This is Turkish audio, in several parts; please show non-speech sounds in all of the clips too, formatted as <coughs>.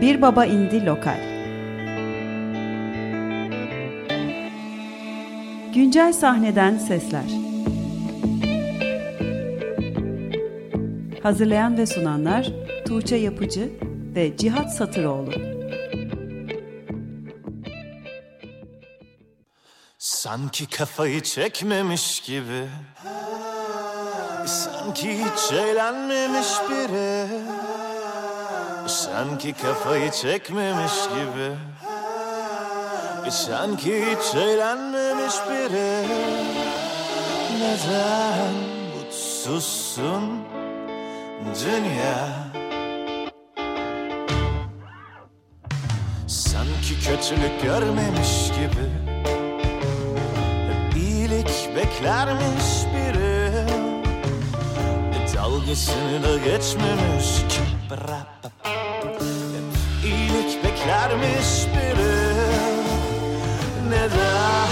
Bir Baba indi Lokal. Güncel sahneden sesler. Hazırlayan ve sunanlar Tuğçe Yapıcı ve Cihat Satıroğlu. Sanki kafayı çekmemiş gibi Sanki hiç eğlenmemiş biri Sanki kafayı çekmemiş gibi. Sanki hiç eğlenmemiş biri. Neden mutsuzsun dünya? Sanki kötülük görmemiş gibi. İyilik beklermiş biri. Dalgasını da geçmemiş. Ki Hep iyilik beklermiş biri Neden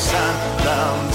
söylesen ben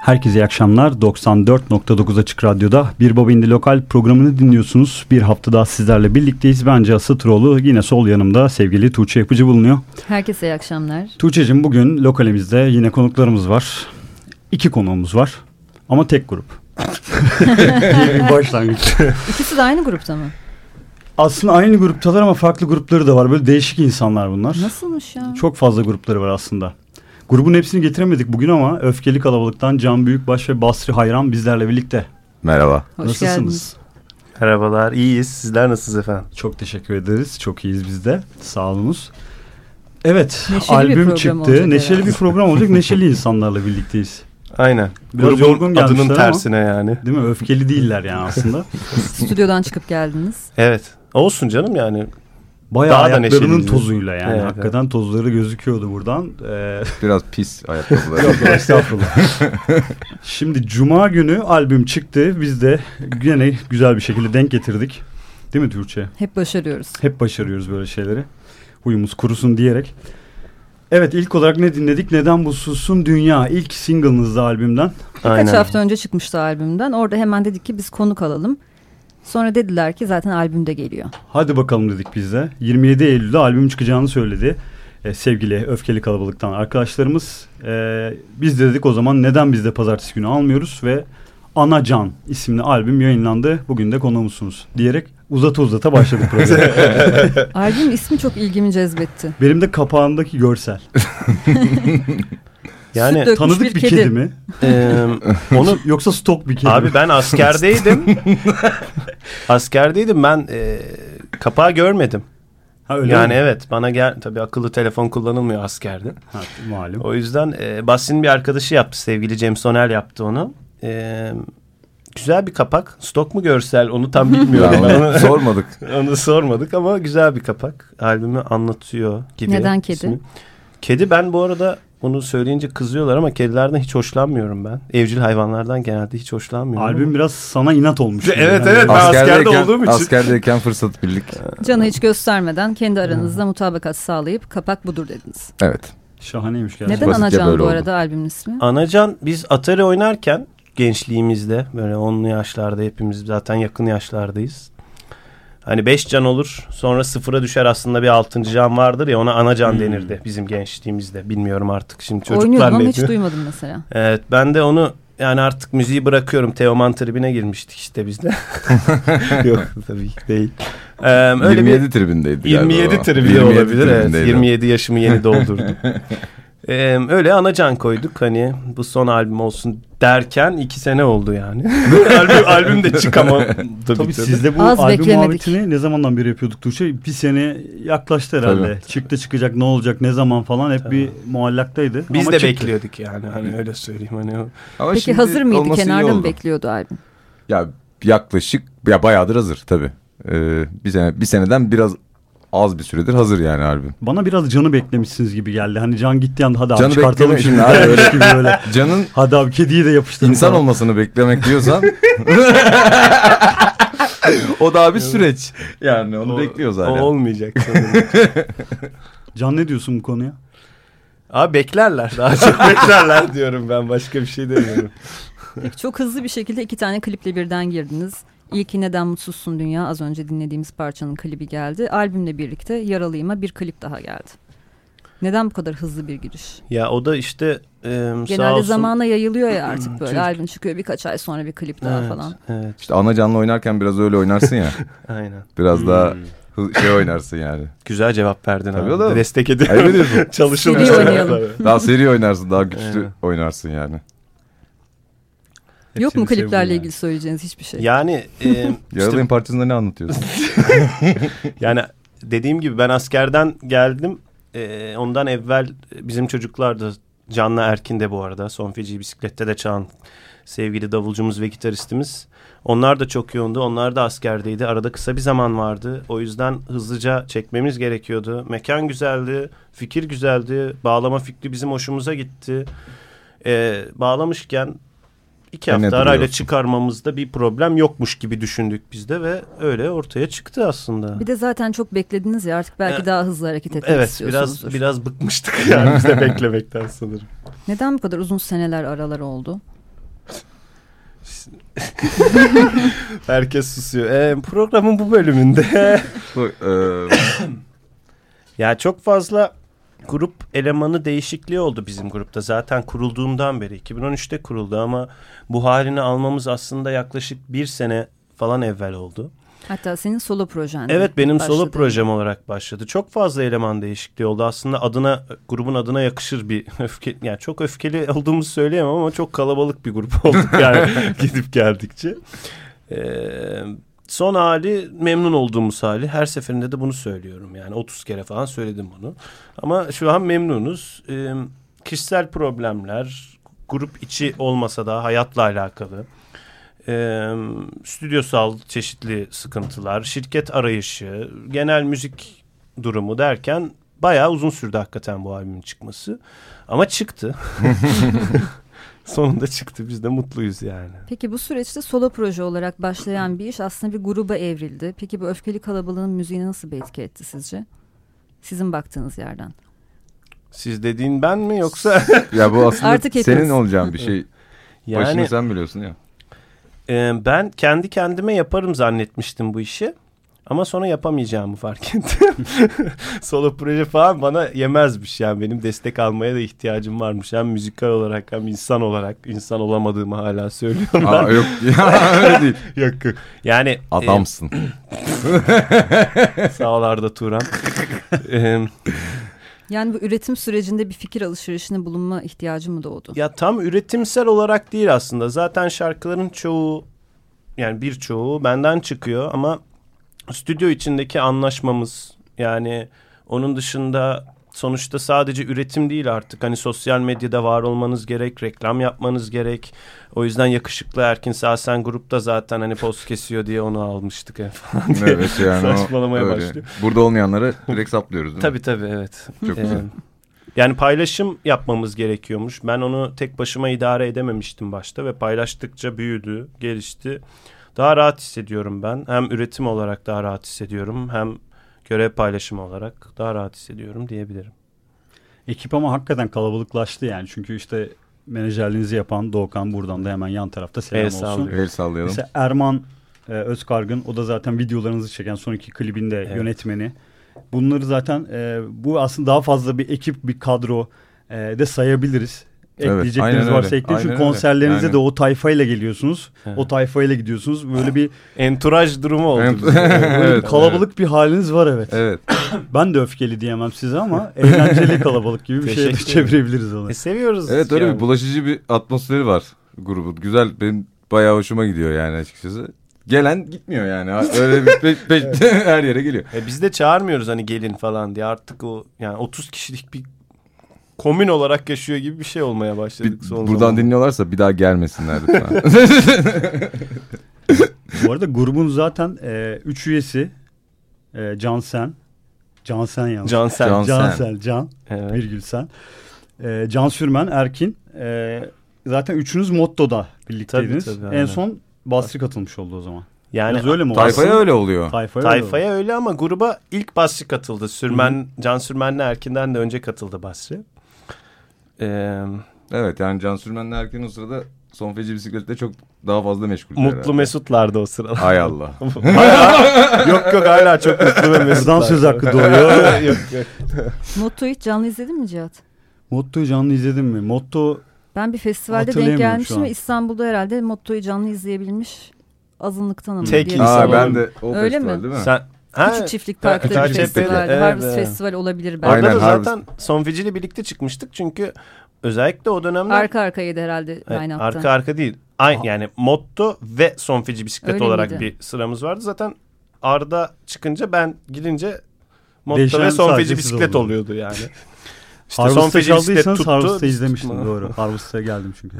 Herkese iyi akşamlar. 94.9 Açık Radyo'da Bir Baba İndi Lokal programını dinliyorsunuz. Bir hafta daha sizlerle birlikteyiz. Bence Asıtıroğlu yine sol yanımda sevgili Tuğçe Yapıcı bulunuyor. Herkese iyi akşamlar. Tuğçe'cim bugün lokalimizde yine konuklarımız var. İki konuğumuz var ama tek grup. <laughs> <laughs> başlangıç. İkisi de aynı grupta mı? Aslında aynı gruptalar ama farklı grupları da var. Böyle değişik insanlar bunlar. Nasılmış ya? Çok fazla grupları var aslında. Grubun hepsini getiremedik bugün ama Öfkeli Kalabalıktan Can Büyükbaş ve Basri Hayran bizlerle birlikte. Merhaba. Hoş Nasılsınız? geldiniz. Merhabalar, iyiyiz. Sizler nasılsınız efendim? Çok teşekkür ederiz. Çok iyiyiz biz de. Sağ olunuz. Evet, Neşeli albüm çıktı. Neşeli herhalde. bir program olacak. Neşeli insanlarla birlikteyiz. Aynen. Biraz Grubun yorgun adının ama. tersine yani. Değil mi? Öfkeli değiller yani aslında. <laughs> Stüdyodan çıkıp geldiniz. Evet. Olsun canım yani. Bayağı Daha da ayaklarının neşeliyiz. tozuyla yani. Evet, Hakikaten tozları gözüküyordu buradan. Ee, <laughs> Biraz pis ayakkabılar. Yok estağfurullah. <laughs> Şimdi Cuma günü albüm çıktı. Biz de gene güzel bir şekilde denk getirdik. Değil mi Türkçe? Hep başarıyoruz. Hep başarıyoruz böyle şeyleri. Huyumuz kurusun diyerek. Evet ilk olarak ne dinledik? Neden bu susun dünya? İlk single'ınızda albümden. Birkaç hafta önce çıkmıştı albümden. Orada hemen dedik ki biz konuk alalım. Sonra dediler ki zaten albümde geliyor. Hadi bakalım dedik biz de. 27 Eylül'de albüm çıkacağını söyledi. Ee, sevgili Öfkeli Kalabalık'tan arkadaşlarımız. Ee, biz de dedik o zaman neden biz de pazartesi günü almıyoruz ve Ana Can isimli albüm yayınlandı. Bugün de konuğumuzsunuz diyerek uzata uzata başladık <laughs> programa. Albüm ismi çok ilgimi cezbetti. Benim de kapağındaki görsel. <laughs> Yani Süt Tanıdık bir, bir kedi. kedi. mi? e, <laughs> onu <laughs> Yoksa stok bir kedi mi? abi ben askerdeydim. <laughs> askerdeydim ben e, kapağı görmedim. Ha, öyle yani mi? evet bana gel tabii akıllı telefon kullanılmıyor askerde. Ha, malum. O yüzden e, Basri'nin bir arkadaşı yaptı sevgili Cem Soner yaptı onu. E, güzel bir kapak. Stok mu görsel onu tam bilmiyorum. Ya ben onu onu, sormadık. onu sormadık ama güzel bir kapak. Albümü anlatıyor gibi. Neden kedi? ismi. Kedi ben bu arada bunu söyleyince kızıyorlar ama kedilerden hiç hoşlanmıyorum ben. Evcil hayvanlardan genelde hiç hoşlanmıyorum. Albüm biraz sana inat olmuş. Evet, Yani evet, ben askerde olduğum için. askerdeyken fırsat bildik. Canı hiç göstermeden kendi aranızda mutabakat sağlayıp kapak budur dediniz. Evet. Şahaneymiş gerçekten. Neden basitçe Anacan bu arada albümün ismi? Anacan biz Atari oynarken gençliğimizde böyle 10'lu yaşlarda hepimiz zaten yakın yaşlardayız. Hani 5 can olur sonra sıfıra düşer aslında bir 6. can vardır ya ona anacan Hmm. denirdi bizim gençliğimizde. Bilmiyorum artık şimdi çocuklar Oynuyordum ama hiç duymadım mesela. Evet ben de onu yani artık müziği bırakıyorum. Teoman tribine girmiştik işte biz de. <laughs> Yok tabii ki değil. Ee, öyle 27 bir tribindeydi 27 galiba. tribinde 27 olabilir. Evet. tribindeydi. 27 yaşımı yeni doldurdum. <laughs> Ee, öyle anacan koyduk hani bu son albüm olsun derken iki sene oldu yani. <laughs> albüm, albüm de çıkamadı. <laughs> Tabii, tabii. siz de bu Az albüm beklemedik. muhabbetini ne zamandan beri yapıyorduk Tuğçe? Bir sene yaklaştı herhalde. Tabii. Çıktı çıkacak ne olacak ne zaman falan hep bir muallaktaydı. Biz Ama de çıktı. bekliyorduk yani hani öyle söyleyeyim hani o. Ama Peki hazır mıydı? Kenarda mı bekliyordu albüm? Ya yaklaşık ya bayağıdır hazır tabii. Ee, bir sene bir seneden biraz az bir süredir hazır yani albüm. Bana biraz canı beklemişsiniz gibi geldi. Hani can gitti anda hadi abi Canı çıkartalım şimdi. abi <laughs> öyle- gibi böyle. Can'ın Hadi abi kediyi de yapıştırın. insan falan. olmasını beklemek diyorsan <laughs> o daha bir süreç. Yani onu O- bekliyoruz O hala. olmayacak sanırım. <laughs> Can ne diyorsun bu konuya? Abi beklerler daha çok beklerler diyorum ben başka bir şey demiyorum. Peki, çok hızlı bir şekilde iki tane kliple birden girdiniz. İlki Neden Mutsuzsun Dünya az önce dinlediğimiz parçanın klibi geldi. Albümle birlikte Yaralıyım'a bir klip daha geldi. Neden bu kadar hızlı bir giriş? Ya o da işte e, sağ Genelde olsun. zamana yayılıyor ya artık böyle. Türk- Albüm çıkıyor birkaç ay sonra bir klip daha Evet, falan. Evet İşte ana canlı oynarken biraz öyle oynarsın ya. <laughs> aynen. Biraz daha Hmm. hı- şey oynarsın yani. Güzel cevap verdin Tabii abi. oğlum. Destek ediyorum. Ediyorsun. <laughs> Çalışılmış. Seri oynayalım. Daha seri oynarsın, daha güçlü oynarsın yani. Yok mu kliplerle ilgili söyleyeceğiniz hiçbir şey? Yani <laughs> e, Yaralayın işte, parçasında ne anlatıyorsun? <laughs> yani dediğim gibi ben askerden geldim. E, ondan evvel bizim çocuklar da Can'la Erkin de bu arada. Son feci bisiklette de çalan sevgili davulcumuz ve gitaristimiz. Onlar da çok yoğundu. Onlar da askerdeydi. Arada kısa bir zaman vardı. O yüzden hızlıca çekmemiz gerekiyordu. Mekan güzeldi. Fikir güzeldi. Bağlama fikri bizim hoşumuza gitti. E, bağlamışken iki hafta arayla çıkarmamızda bir problem yokmuş gibi düşündük biz de ve öyle ortaya çıktı aslında. Bir de zaten çok beklediniz ya artık belki Evet. daha hızlı hareket etmek Evet istiyorsunuzdur. biraz biraz bıkmıştık <laughs> yani biz de beklemekten sanırım. Neden bu kadar uzun seneler aralar oldu? <laughs> Herkes susuyor. E, programın bu bölümünde e, ya çok fazla grup elemanı değişikliği oldu bizim grupta. Zaten kurulduğundan beri 2013'te kuruldu ama bu halini almamız aslında yaklaşık bir sene falan evvel oldu. Hatta senin solo projen. Evet benim solo başladı. projem olarak başladı. Çok fazla eleman değişikliği oldu. Aslında adına grubun adına yakışır bir <laughs> öfke yani çok öfkeli olduğumuzu söyleyemem ama çok kalabalık bir grup <laughs> olduk yani <laughs> gidip geldikçe. Ee, son hali memnun olduğumuz hali. Her seferinde de bunu söylüyorum. Yani 30 kere falan söyledim bunu. Ama şu an memnunuz. Ee, kişisel problemler, grup içi olmasa da hayatla alakalı. Ee, stüdyosal çeşitli sıkıntılar, şirket arayışı, genel müzik durumu derken bayağı uzun sürdü hakikaten bu albümün çıkması. Ama çıktı. <laughs> Sonunda çıktı. Biz de mutluyuz yani. Peki bu süreçte solo proje olarak başlayan bir iş aslında bir gruba evrildi. Peki bu öfkeli kalabalığın müziğine nasıl bir etki etti sizce? Sizin baktığınız yerden. Siz dediğin ben mi yoksa? <laughs> Ya bu aslında Artık senin hepimiz. olacağın bir şey. Başını yani sen biliyorsun ya. e, ben kendi kendime yaparım zannetmiştim bu işi. Ama sonra yapamayacağımı fark ettim. <laughs> Solo proje falan bana yemezmiş yani benim destek almaya da ihtiyacım varmış. Hem müzikal olarak hem insan olarak insan olamadığımı hala söylüyorum. Aa, yok <laughs> ya öyle değil. <laughs> yok. Yani Adamsın. e, sağ ol Arda Turan. E, Yani bu üretim sürecinde bir fikir alışverişine bulunma ihtiyacı mı doğdu? Ya tam üretimsel olarak değil aslında. Zaten şarkıların çoğu yani birçoğu benden çıkıyor ama stüdyo içindeki anlaşmamız yani onun dışında sonuçta sadece üretim değil artık. Hani sosyal medyada var olmanız gerek, reklam yapmanız gerek. O yüzden yakışıklı Erkin Sasen grupta zaten hani post kesiyor diye onu almıştık falan diye. evet yani <laughs> Saçmalamaya öyle. başlıyor. Burada olmayanları direkt saplıyoruz değil mi? Tabii tabii evet. Çok Ee, yani paylaşım yapmamız gerekiyormuş. Ben onu tek başıma idare edememiştim başta ve paylaştıkça büyüdü, gelişti. Daha rahat hissediyorum ben. Hem üretim olarak daha rahat hissediyorum hem görev paylaşımı olarak daha rahat hissediyorum diyebilirim. Ekip ama hakikaten kalabalıklaştı yani. Çünkü işte menajerliğinizi yapan Doğukan buradan da hemen yan tarafta selam El olsun. sallıyor. El sallayalım. Mesela Erman e, Özkargın o da zaten videolarınızı çeken son iki klibin de Evet. yönetmeni. Bunları zaten e, bu aslında daha fazla bir ekip bir kadro e, de sayabiliriz. Evet, Ekleyecekleriniz aynen varsa ekleyin. Çünkü konserlerinize Yani- de o tayfayla geliyorsunuz. Evet. O tayfayla gidiyorsunuz. Böyle bir, <laughs> Entouraj durumu oldu. <laughs> Evet. bir Evet, kalabalık bir haliniz var evet. Evet. <coughs> Ben de öfkeli diyemem size ama eğlenceli <laughs> kalabalık gibi bir şeye çevirebiliriz onu. E, seviyoruz. Evet öyle yani. bir bulaşıcı bir atmosferi var grubun. Güzel benim bayağı hoşuma gidiyor yani açıkçası. Gelen gitmiyor yani. Öyle bir pe- pe- her yere geliyor. E biz de çağırmıyoruz hani gelin falan diye. Artık o yani 30 kişilik bir komün olarak yaşıyor gibi bir şey olmaya Bir- başladık. son buradan zamanlarda. dinliyorlarsa bir daha gelmesinler <laughs> lütfen. Bu arada grubun zaten 3 üyesi e, Can Sen, Can Sen yalnız. Can Sen. Can- Can Sen. Sen, Can, Evet. virgül Sen. E, Can Sürmen, Erkin. E, zaten üçünüz Motto'da birlikteydiniz. Tabii, tabii, en son Basri katılmış oldu o zaman. Yani Biraz öyle mi? Tayfaya öyle oluyor. Tayfaya, öyle. Tayfaya öyle ama gruba ilk Basri katıldı. Sürmen, Can Sürmen'le Erkin'den de önce katıldı Basri. Ee, Evet yani Can Sürmen'le Erkin o sırada son feci bisiklette çok daha fazla meşgul. mutlu Mesutlardı o sırada. Hay Allah. <laughs> yok yok hala çok mutlu ve Mesutlar. Buradan söz hakkı doğuyor. <laughs> yok yok. Motto'yu hiç canlı izledin mi Cihat? Motto'yu canlı izledin mi? Motto Ben bir festivalde denk ve İstanbul'da herhalde Motto'yu canlı izleyebilmiş azınlıktan ama Tek diye insan Aa ben de o Öyle festival mi? değil mi? Sen, ha, Küçük Çiftlik Park'ta bir Kartepe'de, festivalde. evet, Harvest evet. Festival olabilir belki. Orada Aynen, da Harvest. zaten Son Feci'yle birlikte çıkmıştık çünkü özellikle o dönemler Arka arkaydı herhalde Evet, line-up'ta. arka arka değil. Aynı yani Motto ve Son Feci bisiklet Öyle olarak miydi? bir sıramız vardı. Zaten Arda çıkınca ben girince Motto Değişen ve Son siz bisiklet oldunuz. oluyordu yani. <laughs> İşte Son Harvest'ta Feci bisiklet tuttu. Harvest'ta biz izlemiştim tutmadık. <laughs> doğru. Harvest'ta geldim çünkü.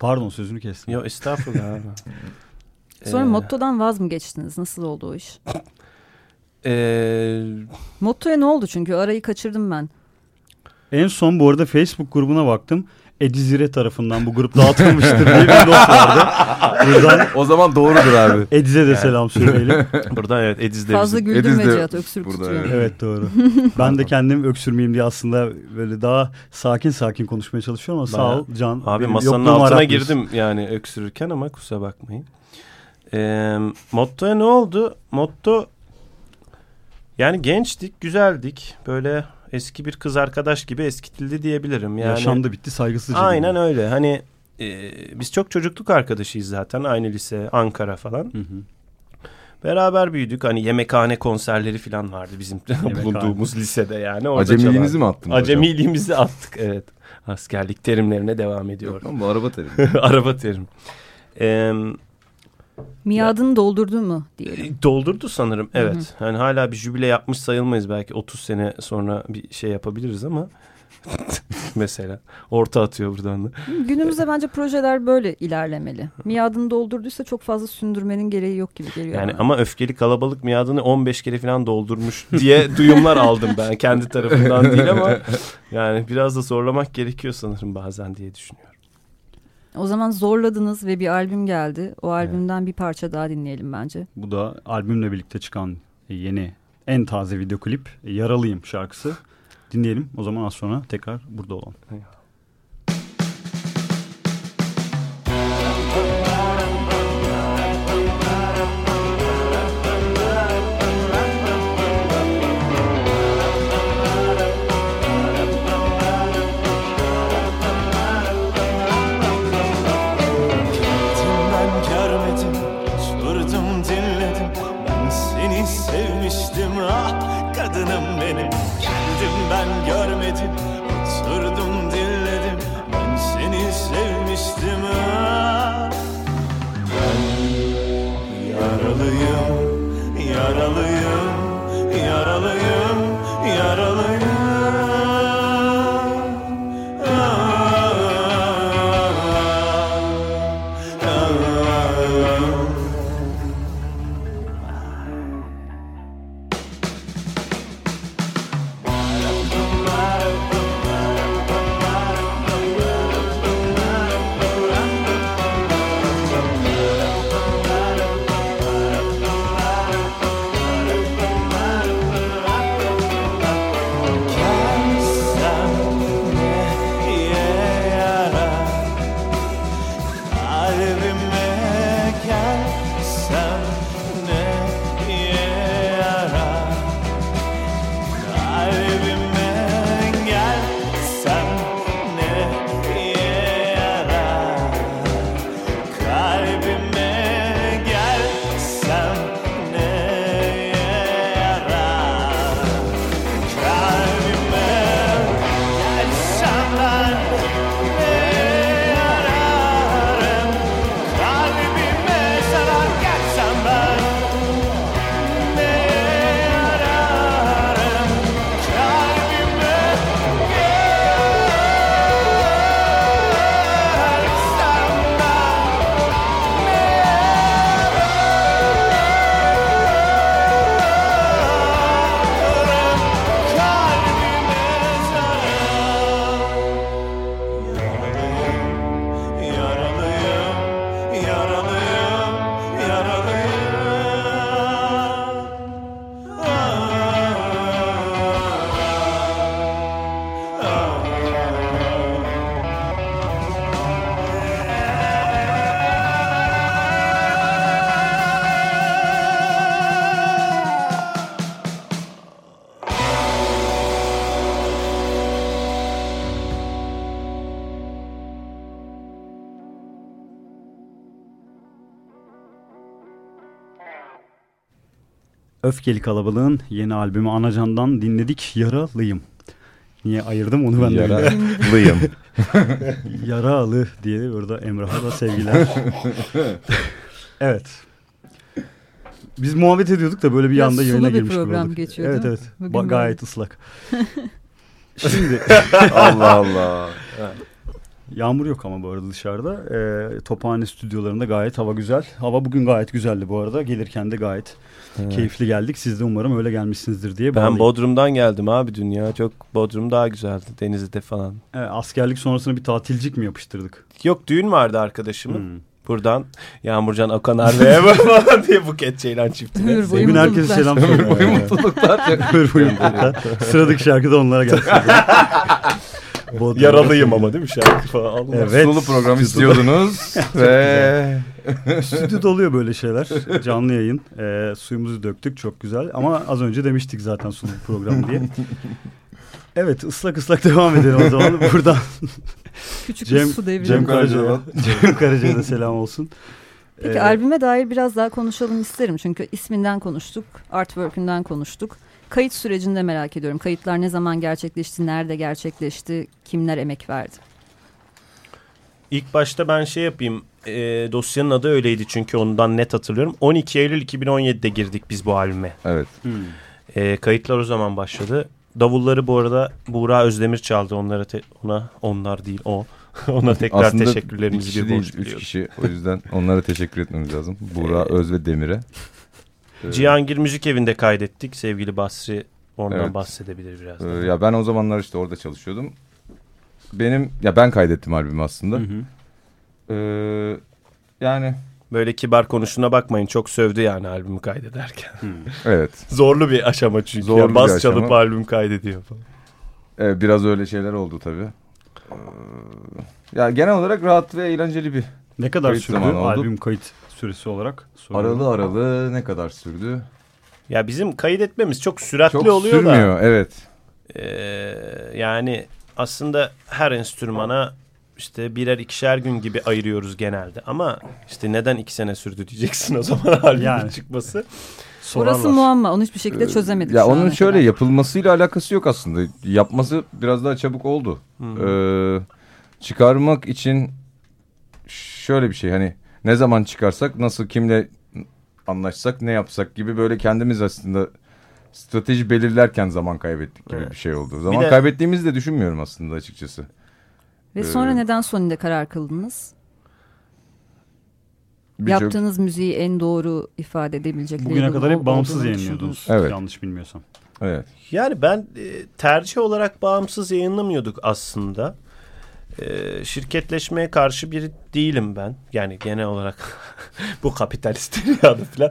Pardon sözünü kestim. Yo estağfurullah abi. <laughs> Sonra Ee, Motto'dan vaz mı geçtiniz? Nasıl oldu o iş? ee, Motto'ya ne oldu çünkü arayı kaçırdım ben. En son bu arada Facebook grubuna baktım. Edizire tarafından bu grup dağıtılmıştır diye bir not vardı. Buradan <laughs> O zaman doğrudur abi. Ediz'e de selam söyleyelim. <laughs> buradan evet Ediz de Fazla bizim. güldürme Ediz Cihat öksürük burada, tutuyor. evet. Evet doğru. <laughs> Ben de kendim öksürmeyeyim diye aslında böyle daha sakin sakin konuşmaya çalışıyorum ama sağ Bayağı- ol Can. Abi benim masanın altına girdim yani öksürürken ama kusura bakmayın. Ee, Motto'ya ne oldu? Motto yani gençtik, güzeldik. Böyle eski bir kız arkadaş gibi eskitildi diyebilirim. Yani Yaşam da bitti saygısızca. Aynen gibi. öyle. Hani e, biz çok çocukluk arkadaşıyız zaten. Aynı lise, Ankara falan. Hı hı. Beraber büyüdük. Hani yemekhane konserleri falan vardı bizim <laughs> bulunduğumuz lisede yani. Orada Acemiliğinizi çalardı. mi attınız hocam? Acemiliğimizi attık evet. Askerlik terimlerine devam ediyor. Yok bu araba terimi. <laughs> Araba terim. Ee, Miadını doldurdu mu diyelim. doldurdu sanırım evet. Yani hala bir jübile yapmış sayılmayız belki 30 sene sonra bir şey yapabiliriz ama <laughs> mesela orta atıyor buradan da. Günümüzde bence projeler böyle ilerlemeli. Miadını doldurduysa çok fazla sündürmenin gereği yok gibi geliyor. Yani bana. ama öfkeli kalabalık miadını 15 kere falan doldurmuş diye duyumlar aldım ben kendi tarafından değil ama <laughs> yani biraz da zorlamak gerekiyor sanırım bazen diye düşünüyorum. O zaman zorladınız ve bir albüm geldi. O albümden bir parça daha dinleyelim bence. Bu da albümle birlikte çıkan yeni en taze video klip Yaralıyım şarkısı. dinleyelim. O zaman az sonra tekrar burada olalım. Ben Öfkeli Kalabalığın yeni albümü Anacan'dan dinledik. Yaralıyım. Niye ayırdım onu ben de. Yaralıyım. <laughs> Yaralı diye burada Emrah'a da sevgiler. evet. Biz muhabbet ediyorduk da böyle bir Biraz anda yayına bir girmiş program olduk. geçiyor, Evet mi? evet. Bugün gayet ıslak. <laughs> Şimdi <laughs> Allah Allah. yağmur yok ama bu arada dışarıda. Ee, Tophane stüdyolarında gayet hava güzel. Hava bugün gayet güzeldi bu arada. Gelirken de gayet keyifli geldik. Siz de umarım öyle gelmişsinizdir diye Ben bağlayayım. Bodrum'dan geldim abi dünya. Çok Bodrum daha güzeldi Denizli'de falan. Evet, askerlik sonrasında bir tatilcik mi yapıştırdık? Yok düğün vardı arkadaşımın. Hmm. Buradan Yağmurcan Okan Arve'ye <laughs> falan diye Buket Ceylan çiftine. Ömür boyu Bugün herkese selam söylüyorum. Boyu mutluluklar. <laughs> Ömür boyu mutluluklar. Sıradaki şarkı da onlara gelsin. <laughs> Bodrum. Yaralıyım ama değil mi şarkı falan. Allah. Evet. Sulu program istiyordunuz. Ve <laughs> Stüdyoda oluyor böyle şeyler. Canlı yayın. Ee, suyumuzu döktük çok güzel. Ama az önce demiştik zaten sulu bir program diye. Evet ıslak ıslak devam edelim o zaman. <laughs> Buradan Küçük Cem- su devri. Cem Karaca'ya. <laughs> Cem Karaca'ya da selam olsun. Peki Ee, albüme dair biraz daha konuşalım isterim. Çünkü isminden konuştuk, artwork'ünden konuştuk. Kayıt sürecinde merak ediyorum. Kayıtlar ne zaman gerçekleşti, nerede gerçekleşti, kimler emek verdi? İlk başta ben şey yapayım. E, dosyanın adı öyleydi çünkü ondan net hatırlıyorum. 12 Eylül 2017'de girdik biz bu albüme. evet. hmm. E, kayıtlar o zaman başladı. Davulları bu arada Buğra Özdemir çaldı. Onlara te- ona onlar değil o. <laughs> ona tekrar Aslında bir teşekkürlerimizi bir değil, borç üç biliyoruz. kişi. O yüzden onlara teşekkür etmemiz lazım. Buğra, Öz ve Demir'e. Ee, <laughs> Cihangir Müzik Evi'nde kaydettik. Sevgili Basri oradan Evet. bahsedebilir biraz. Ee, ya ben o zamanlar işte orada çalışıyordum. Benim ya ben kaydettim albümü aslında. Hı hı. Ee, yani Böyle kibar konuşuna bakmayın. Çok sövdü yani albümü kaydederken. <laughs> evet. Zorlu bir aşama çünkü. Zorlu ya. bir Bas aşama. çalıp albüm kaydediyor falan. Evet, biraz öyle şeyler oldu tabii. Ee, ya genel olarak rahat ve eğlenceli bir Ne kadar Kayıt sürdü albüm kayıt süresi olarak? Soruyorum. aralı aralı ne kadar sürdü? Ya bizim kaydetmemiz çok süratli Çok oluyor sürmüyor da. evet. Ee, yani aslında her enstrümana işte birer ikişer gün gibi ayırıyoruz genelde. Ama işte neden iki sene sürdü diyeceksin o zaman <laughs> albümün Yani. çıkması. Orası Soranlar. muamma. Onu hiçbir şekilde çözemedik. Ee, Ya şu onun şöyle kadar. yapılmasıyla alakası yok aslında. Yapması biraz daha çabuk oldu. Hı. Ee, çıkarmak için şöyle bir şey hani ne zaman çıkarsak nasıl kimle anlaşsak ne yapsak gibi böyle kendimiz aslında strateji belirlerken zaman kaybettik gibi Evet. bir şey oldu. Zaman de- kaybettiğimizi de düşünmüyorum aslında açıkçası. Ve sonra Ee, neden Sony'de karar kıldınız? Birçok- Yaptığınız müziği en doğru ifade edebilecek Bugüne kadar hep bağımsız yayınlıyordunuz. Evet. Yanlış bilmiyorsam. Evet. Yani ben e, tercih olarak bağımsız yayınlamıyorduk aslında. E, şirketleşmeye karşı biri değilim ben. Yani genel olarak <laughs> bu kapitalist <laughs> dünyada falan.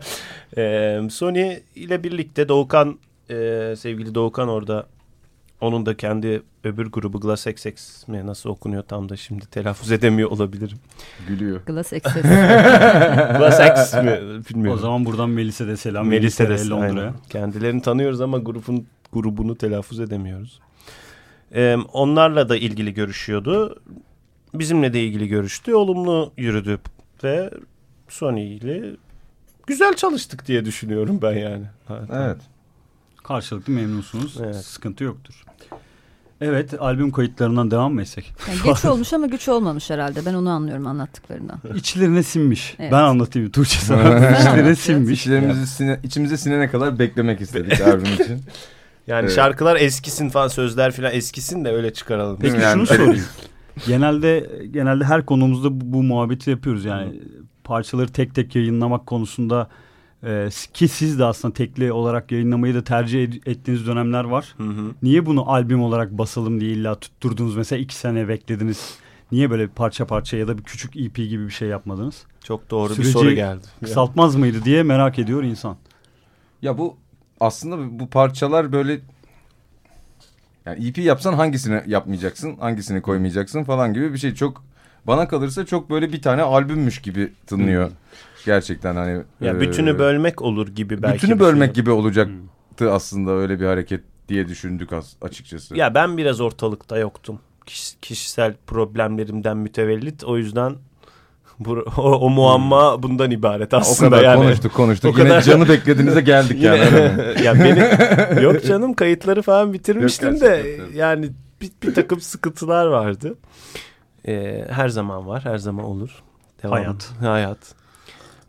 E, Sony ile birlikte Doğukan, e, sevgili Doğukan orada onun da kendi öbür grubu Glass XX mi nasıl okunuyor tam da şimdi telaffuz edemiyor olabilirim. Gülüyor. Glass Access. <laughs> Glass X mi <laughs> bilmiyorum. O zaman buradan Melis'e de selam. Melis'e de Londra'ya. Kendilerini tanıyoruz ama grubun grubunu telaffuz edemiyoruz. Ee, onlarla da ilgili görüşüyordu. Bizimle de ilgili görüştü. Olumlu yürüdü ve Sony ile güzel çalıştık diye düşünüyorum ben yani. Evet. Karşılıklı memnunsunuz. Evet. Sıkıntı yoktur. Evet albüm kayıtlarından devam mı etsek? Yani geç <laughs> olmuş ama güç olmamış herhalde. Ben onu anlıyorum anlattıklarından. İçlerine sinmiş. Evet. Ben anlatayım Tuğçe sana. İçlerine sinmiş. İçlerimizi sine, içimize sinene kadar beklemek istedik <laughs> albüm için. Yani Evet. şarkılar eskisin falan sözler falan eskisin de öyle çıkaralım. Peki mi? şunu Yani- sorayım. genelde genelde her konumuzda bu, bu muhabbeti yapıyoruz yani parçaları tek tek yayınlamak konusunda e, ki siz de aslında tekli olarak yayınlamayı da tercih ed- ettiğiniz dönemler var. Hı hı. Niye bunu albüm olarak basalım diye illa tutturdunuz mesela iki sene beklediniz. Niye böyle parça parça ya da bir küçük EP gibi bir şey yapmadınız? Çok doğru bir Süreci soru geldi. Kısaltmaz mıydı diye merak ediyor insan. Ya bu aslında bu parçalar böyle yani EP yapsan hangisini yapmayacaksın, hangisini koymayacaksın falan gibi bir şey. Çok bana kalırsa çok böyle bir tane albümmüş gibi tınlıyor. Gerçekten hani. Ya e, bütünü bölmek olur gibi belki. bütünü bir bölmek şey. gibi olacaktı aslında öyle bir hareket diye düşündük as- açıkçası. Ya ben biraz ortalıkta yoktum. Kiş- kişisel problemlerimden mütevellit. O yüzden <laughs> bu, o, o muamma bundan ibaret o aslında kadar yani. konuştuk konuştuk. <laughs> O Yine kadar- canı beklediğinize geldik <laughs> Yine, yani. ya beni yok canım kayıtları falan bitirmiştim Yok, de yani bir, bir takım sıkıntılar vardı. Ee, her zaman var, her zaman olur. Hayat. Hayat.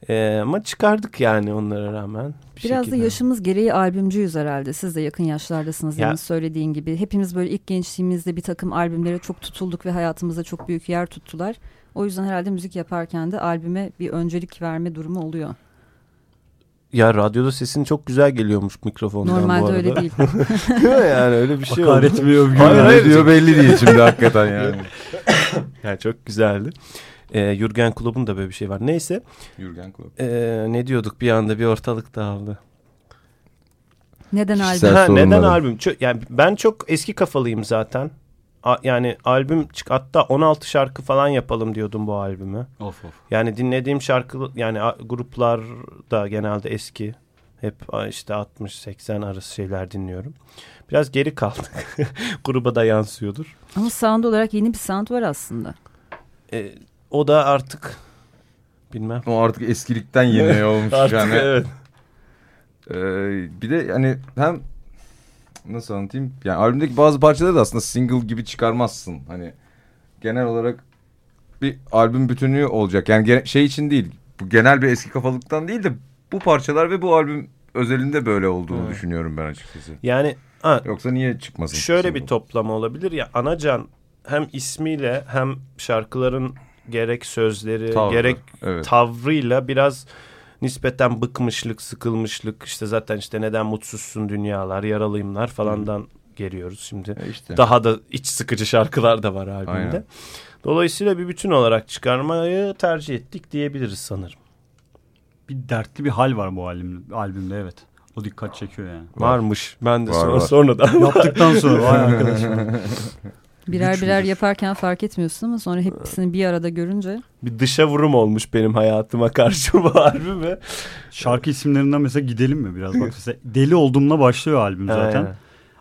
Ee, ama çıkardık yani onlara rağmen. bir Biraz şekilde. da yaşımız gereği albümcüyüz herhalde. Siz de yakın yaşlardasınız Ya- yani söylediğin gibi. Hepimiz böyle ilk gençliğimizde bir takım albümlere çok tutulduk ve hayatımızda çok büyük yer tuttular. O yüzden herhalde müzik yaparken de albüme bir öncelik verme durumu oluyor. Ya radyoda sesin çok güzel geliyormuş mikrofondan bu Normalde arada. öyle değil. <laughs> Değil mi yani öyle bir şey oldu. Hakaret mi mü? Hayır, hayır. Diyor belli değil şimdi hakikaten yani. <laughs> Yani çok güzeldi. Ee, Jürgen Klopp'un da böyle bir şey var. Neyse Jürgen Klopp. ee, ne diyorduk bir anda bir ortalık dağıldı. Neden albüm? Ha, neden albüm? Çö- yani ben çok eski kafalıyım zaten. A- yani albüm çık hatta 16 şarkı falan yapalım diyordum bu albümü. Of of. Yani dinlediğim şarkı yani a- gruplar da genelde eski. Hep işte 60-80 arası şeyler dinliyorum. Biraz geri kaldık. <laughs> Gruba da yansıyordur. Ama sound olarak yeni bir sound var aslında. E, o da artık bilmem. O artık eskilikten yeni olmuş Artık yani. evet. Ee, bir de hani hem nasıl anlatayım? Yani albümdeki bazı parçaları da aslında single gibi çıkarmazsın. Hani genel olarak bir albüm bütünlüğü olacak. Yani şey için değil. Bu genel bir eski kafalıktan değil de bu parçalar ve bu albüm özelinde böyle olduğunu Evet. düşünüyorum ben açıkçası. Yani ha, Yoksa niye çıkmasın? Şöyle bir toplama olabilir ya Anacan hem ismiyle hem şarkıların gerek sözleri Tavrı, gerek evet. tavrıyla biraz nispeten bıkmışlık, sıkılmışlık işte zaten işte neden mutsuzsun dünyalar, yaralıyımlar falandan geliyoruz şimdi. E işte. Daha da iç sıkıcı şarkılar da var albümde. Aynen. Dolayısıyla bir bütün olarak çıkarmayı tercih ettik diyebiliriz sanırım. Bir dertli bir hal var bu albüm, albümde evet. O dikkat çekiyor yani. Varmış. Ben de Var, sonra, var. sonradan. Yaptıktan sonra vay <laughs> arkadaşım. Birer Güç birer müdür? yaparken fark etmiyorsun ama sonra hepsini bir arada görünce bir dışa vurum olmuş benim hayatıma karşı bu albüm ve Şarkı isimlerinden mesela gidelim mi biraz? Bak <laughs> mesela Deli Olduğumla başlıyor albüm zaten. Aynen.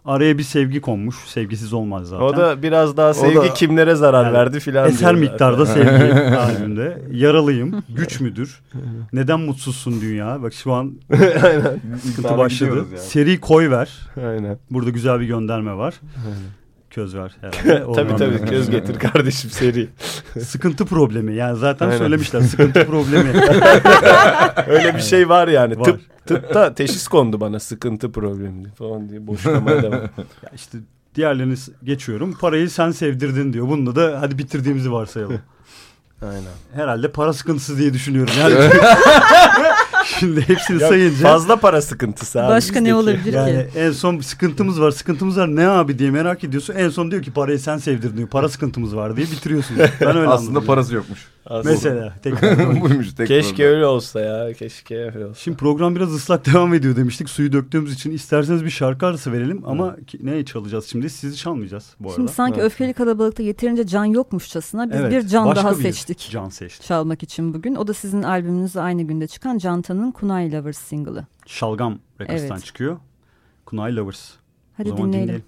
Araya bir sevgi konmuş. Sevgisiz olmaz zaten. O da biraz daha sevgi da- kimlere zarar Yani verdi filan Eser miktarda <laughs> sevgi albümde. Yaralıyım. Güç müdür? Neden mutsuzsun dünya? Bak şu an <laughs> Aynen. sıkıntı başladı. yani. Seri koy ver. Aynen. Burada güzel bir gönderme var. Köz ver <laughs> herhalde. tabii tabii göz getir kardeşim seri. <laughs> Sıkıntı problemi. Yani zaten Aynen. söylemişler. Sıkıntı problemi. <laughs> Öyle bir şey var yani. Var. Tıp tıpta teşhis kondu bana sıkıntı problemi falan diye boşlamaya devam. ya işte diğerlerini geçiyorum. Parayı sen sevdirdin diyor. Bununla da hadi bitirdiğimizi varsayalım. Aynen. Herhalde para sıkıntısı diye düşünüyorum. Yani şimdi hepsini Ya sayınca Fazla para sıkıntısı abi. başka ne olabilir yani ki? en son sıkıntımız var. Sıkıntımız var ne abi diye merak ediyorsun. En son diyor ki parayı sen sevdirdin diyor. Para sıkıntımız var diye bitiriyorsun. Ben öyle <laughs> Aslında anladım. parası yokmuş. Aslında. Mesela tekrar. <laughs> Buymuş tek Keşke problem. öyle olsa ya. Keşke öyle olsa. Şimdi program biraz ıslak devam ediyor demiştik. Suyu döktüğümüz için isterseniz bir şarkı arası verelim ama ne çalacağız şimdi? Sizi çalmayacağız bu arada. Şimdi sanki öfkeli kalabalıkta yeterince can yokmuşçasına biz Evet, bir can başka daha bir seçtik. Can seçtik. Çalmak için bugün. O da sizin albümünüzle aynı günde çıkan Cantan'ın Kunay Lovers single'ı. Şalgam Records'tan Evet. çıkıyor. Kunay Lovers. Hadi o zaman dinleyelim.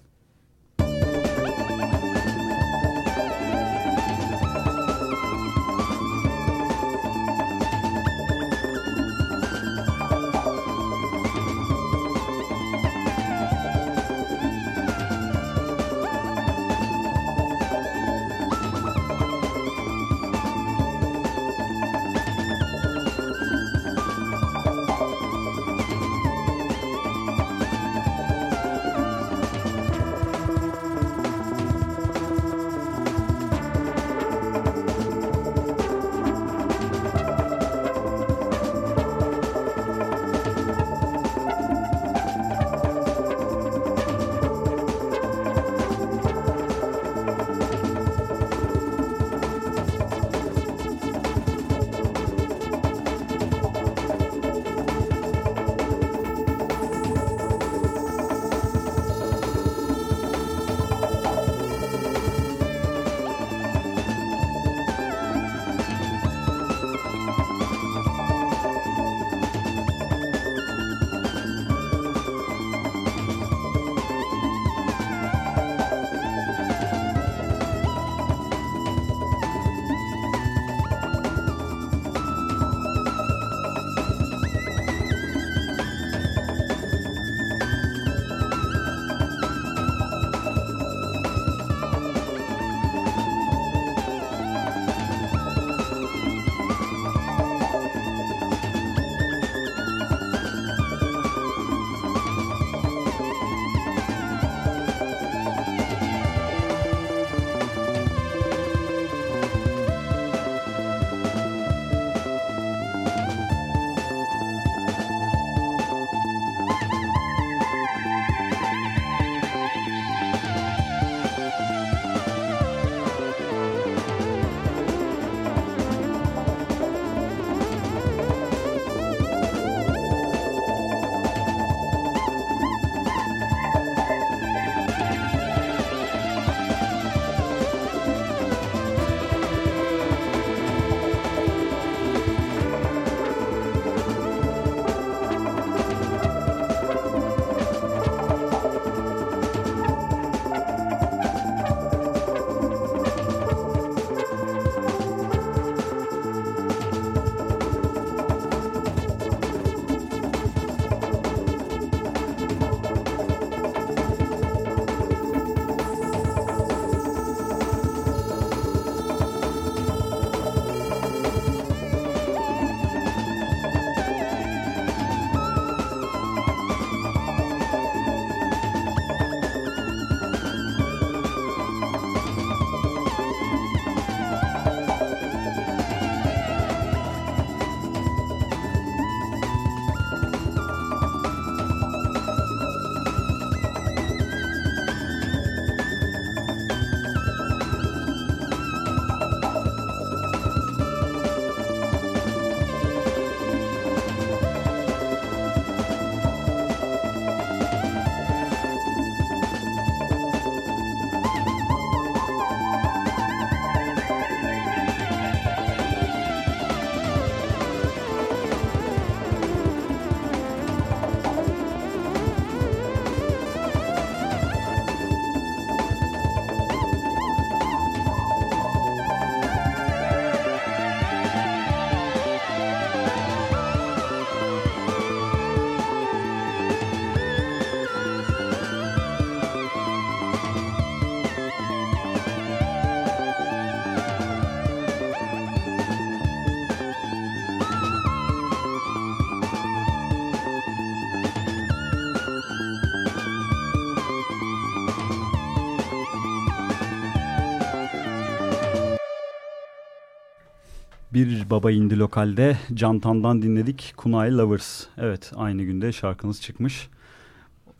Bir Baba indi lokalde Cantan'dan dinledik Kunay Lovers. Evet aynı günde şarkınız çıkmış.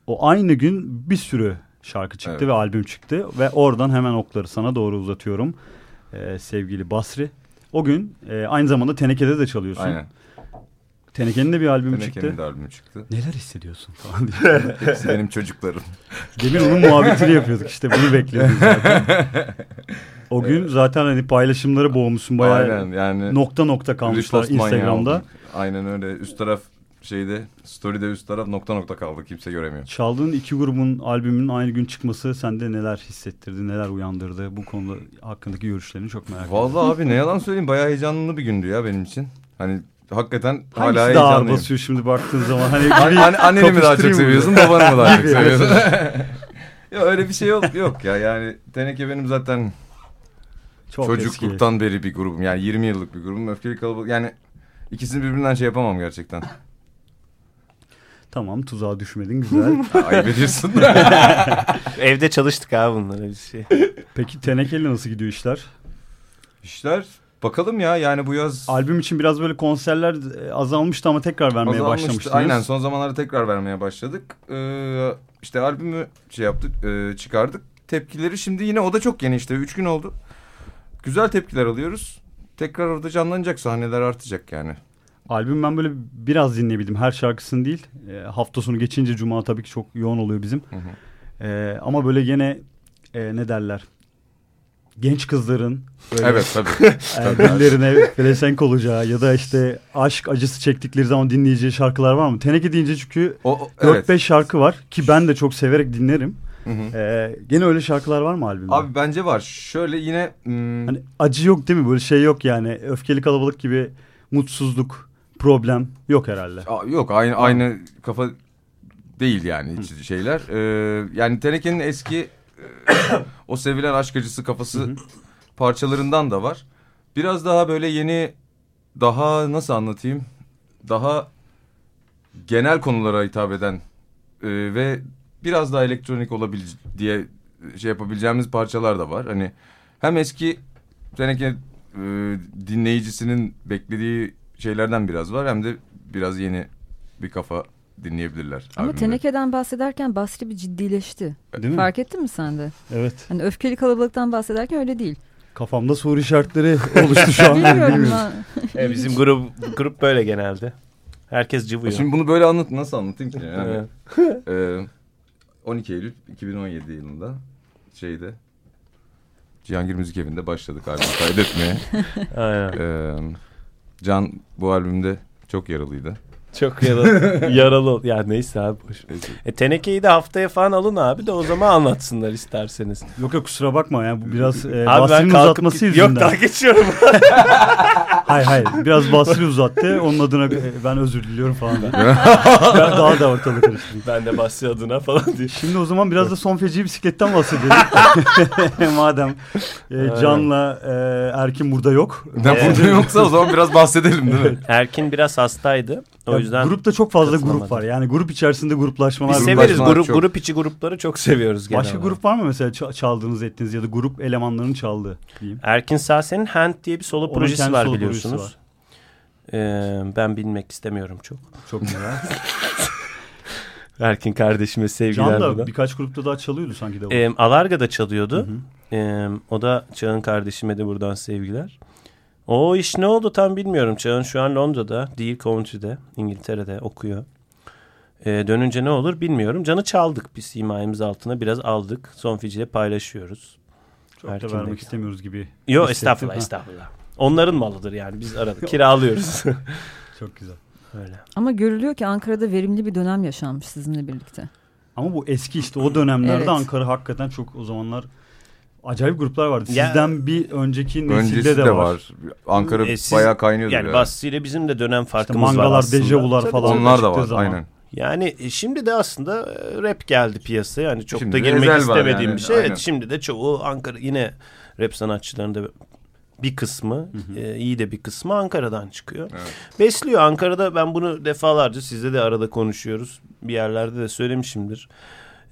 O aynı gün bir sürü şarkı çıktı Evet. ve albüm çıktı. Ve oradan hemen okları sana doğru uzatıyorum. Ee, sevgili Basri. O gün e, aynı zamanda Teneke'de de çalıyorsun. Aynen. Teneke'nin de bir albümü Teneke'nin çıktı. de albümü çıktı. Neler hissediyorsun falan diye. Hepsi benim çocuklarım. Demin onun muhabbetini yapıyorduk işte bunu bekliyorduk zaten. O gün zaten hani paylaşımları boğmuşsun bayağı Aynen yani. nokta nokta kalmışlar Instagram'da. Aynen öyle. Üst taraf şeyde story'de üst taraf nokta nokta kaldı. Kimse göremiyor. Çaldığın iki grubun albümünün aynı gün çıkması sende neler hissettirdi, neler uyandırdı? Bu konuda hakkındaki görüşlerini çok merak ediyorum. Vallahi abi ne yalan söyleyeyim bayağı heyecanlı bir gündü ya benim için. Hani hakikaten hala Hangisi daha ağır heyecanlıyım. basıyor şimdi baktığın zaman? Hani <laughs> An, bir an, anneni mi daha çok seviyorsun, babanı mı daha çok seviyorsun? <laughs> <laughs> ya öyle bir şey yok, yok ya yani Teneke benim zaten Çok çocukluktan beri bir grubum yani 20 yıllık bir grubum öfkeli kalabalık yani ikisini birbirinden şey yapamam gerçekten. eski. Tamam tuzağa düşmedin güzel. Ayıp ediyorsun. Evde çalıştık abi bunlara bir şey. Peki Teneke'yle nasıl gidiyor işler? İşler bakalım ya yani bu yaz Albüm için biraz böyle konserler e, azalmıştı ama tekrar vermeye azalmıştı. başlamıştınız. Aynen son zamanlarda tekrar vermeye başladık. Ee, işte albümü şey yaptık e, çıkardık. Tepkileri şimdi yine o da çok yeni işte 3 gün oldu. Güzel tepkiler alıyoruz. Tekrar orada canlanacak sahneler artacak yani. Albüm ben böyle biraz dinleyebildim. Her şarkısını değil. E, hafta sonu geçince cuma tabii ki çok yoğun oluyor bizim. Hı hı. E, ama böyle gene e, ne derler? Genç kızların böyle Evet tabii. <laughs> e, dillerine pelesenk olacağı ya da işte aşk acısı çektikleri zaman dinleyeceği şarkılar var mı? Teneke deyince çünkü O, o- 4-5 evet. şarkı var ki ben de çok severek dinlerim. Hı hı. E, gene öyle şarkılar var mı albümde? Abi bence var. Şöyle yine hmm, Hani acı yok değil mi? Böyle şey yok yani. Öfkeli kalabalık gibi mutsuzluk, problem yok herhalde. Aa, yok aynı aynı kafa değil yani hiç şeyler. Ee, yani Teneke'nin eski o sevilen aşk acısı kafası parçalarından da var. Biraz daha böyle yeni daha nasıl anlatayım? Daha genel konulara hitap eden e, ve biraz daha elektronik olabil diye şey yapabileceğimiz parçalar da var. Hani hem eski Teneke e, dinleyicisinin beklediği şeylerden biraz var hem de biraz yeni bir kafa dinleyebilirler. Ama albümde. tenekeden bahsederken Basri bir ciddileşti. Değil mi? Fark ettin mi sen de? Evet. Hani öfkeli kalabalıktan bahsederken öyle değil. Kafamda soru işaretleri <laughs> oluştu şu an. Bilmiyorum. E, bizim grup grup böyle genelde. Herkes cıvıyor. Şimdi bunu böyle anlat nasıl anlatayım ki? Yani, <laughs> e, 12 Eylül 2017 yılında şeyde Cihangir Müzik Evi'nde başladık albüm kaydetmeye. <laughs> Aynen. E, Can bu albümde çok yaralıydı. Çok yaralı. <laughs> yaralı. Ya neyse abi boş. E, tenekeyi de haftaya falan alın abi de o zaman anlatsınlar isterseniz. Yok yok kusura bakma ya bu biraz e, Abi Basri'nin kalkıp uzatması git- yüzünden. Yok daha geçiyorum. <laughs> Hayır hayır biraz Basri uzattı onun adına e, ben özür diliyorum falan. <laughs> ben daha da ortalık karıştırdım. ben de Basri adına falan diye. Şimdi o zaman biraz da son feci bisikletten bahsedelim. Madem e, Can'la e, Erkin burada yok. Ne burada yoksa o zaman biraz bahsedelim değil mi? Erkin biraz hastaydı. O Ya yüzden grupta çok fazla grup var. Yani grup içerisinde gruplaşmalar. biz var. severiz grup çok. grup içi grupları çok seviyoruz genel Başka grup var mı mesela ça- çaldığınız ettiğiniz ya da grup elemanlarının çaldığı diyeyim. Erkin Sasen'in Hand diye bir solo Onun projesi var solo biliyorsunuz. Ee, ben bilmek istemiyorum çok. Çok güzel. <laughs> Erkin kardeşime sevgiler Can da buradan. birkaç grupta daha çalıyordu sanki de. Ee, Alarga'da çalıyordu. Hı hı. Ee, o da Çağın kardeşime de buradan sevgiler. O iş ne oldu tam bilmiyorum. Çağın şu an Londra'da değil Coventry'de İngiltere'de okuyor. Ee, dönünce ne olur bilmiyorum. Can'ı çaldık biz himayemiz altına biraz aldık. Son ile paylaşıyoruz. Çok da Erkin'deki. vermek istemiyoruz gibi. Yo hissettim. estağfurullah Ha, estağfurullah. Onların malıdır yani biz arada <laughs> kiralıyoruz. <laughs> Çok güzel. Öyle. Ama görülüyor ki Ankara'da verimli bir dönem yaşanmış sizinle birlikte. Ama bu eski işte o dönemlerde Evet. Ankara hakikaten çok o zamanlar acayip gruplar vardı. Ya- Sizden bir önceki nesilde Öncesi de, de var. var. Ankara E, siz- bayağı kaynıyordu Yani ya. Basri ile bizim de dönem İşte farkımız var mangalar, aslında. dejavular Tabii, falan. Onlar da var zaman. aynen. Yani e, şimdi de aslında e, rap geldi piyasaya. Yani çok Şimdi da girmek var istemediğim yani, bir şey. aynen. Evet, şimdi de çoğu Ankara yine rap sanatçılarında bir kısmı e, iyi de bir kısmı Ankara'dan çıkıyor. Evet. Besliyor Ankara'da ben bunu defalarca sizle de arada konuşuyoruz. Bir yerlerde de söylemişimdir.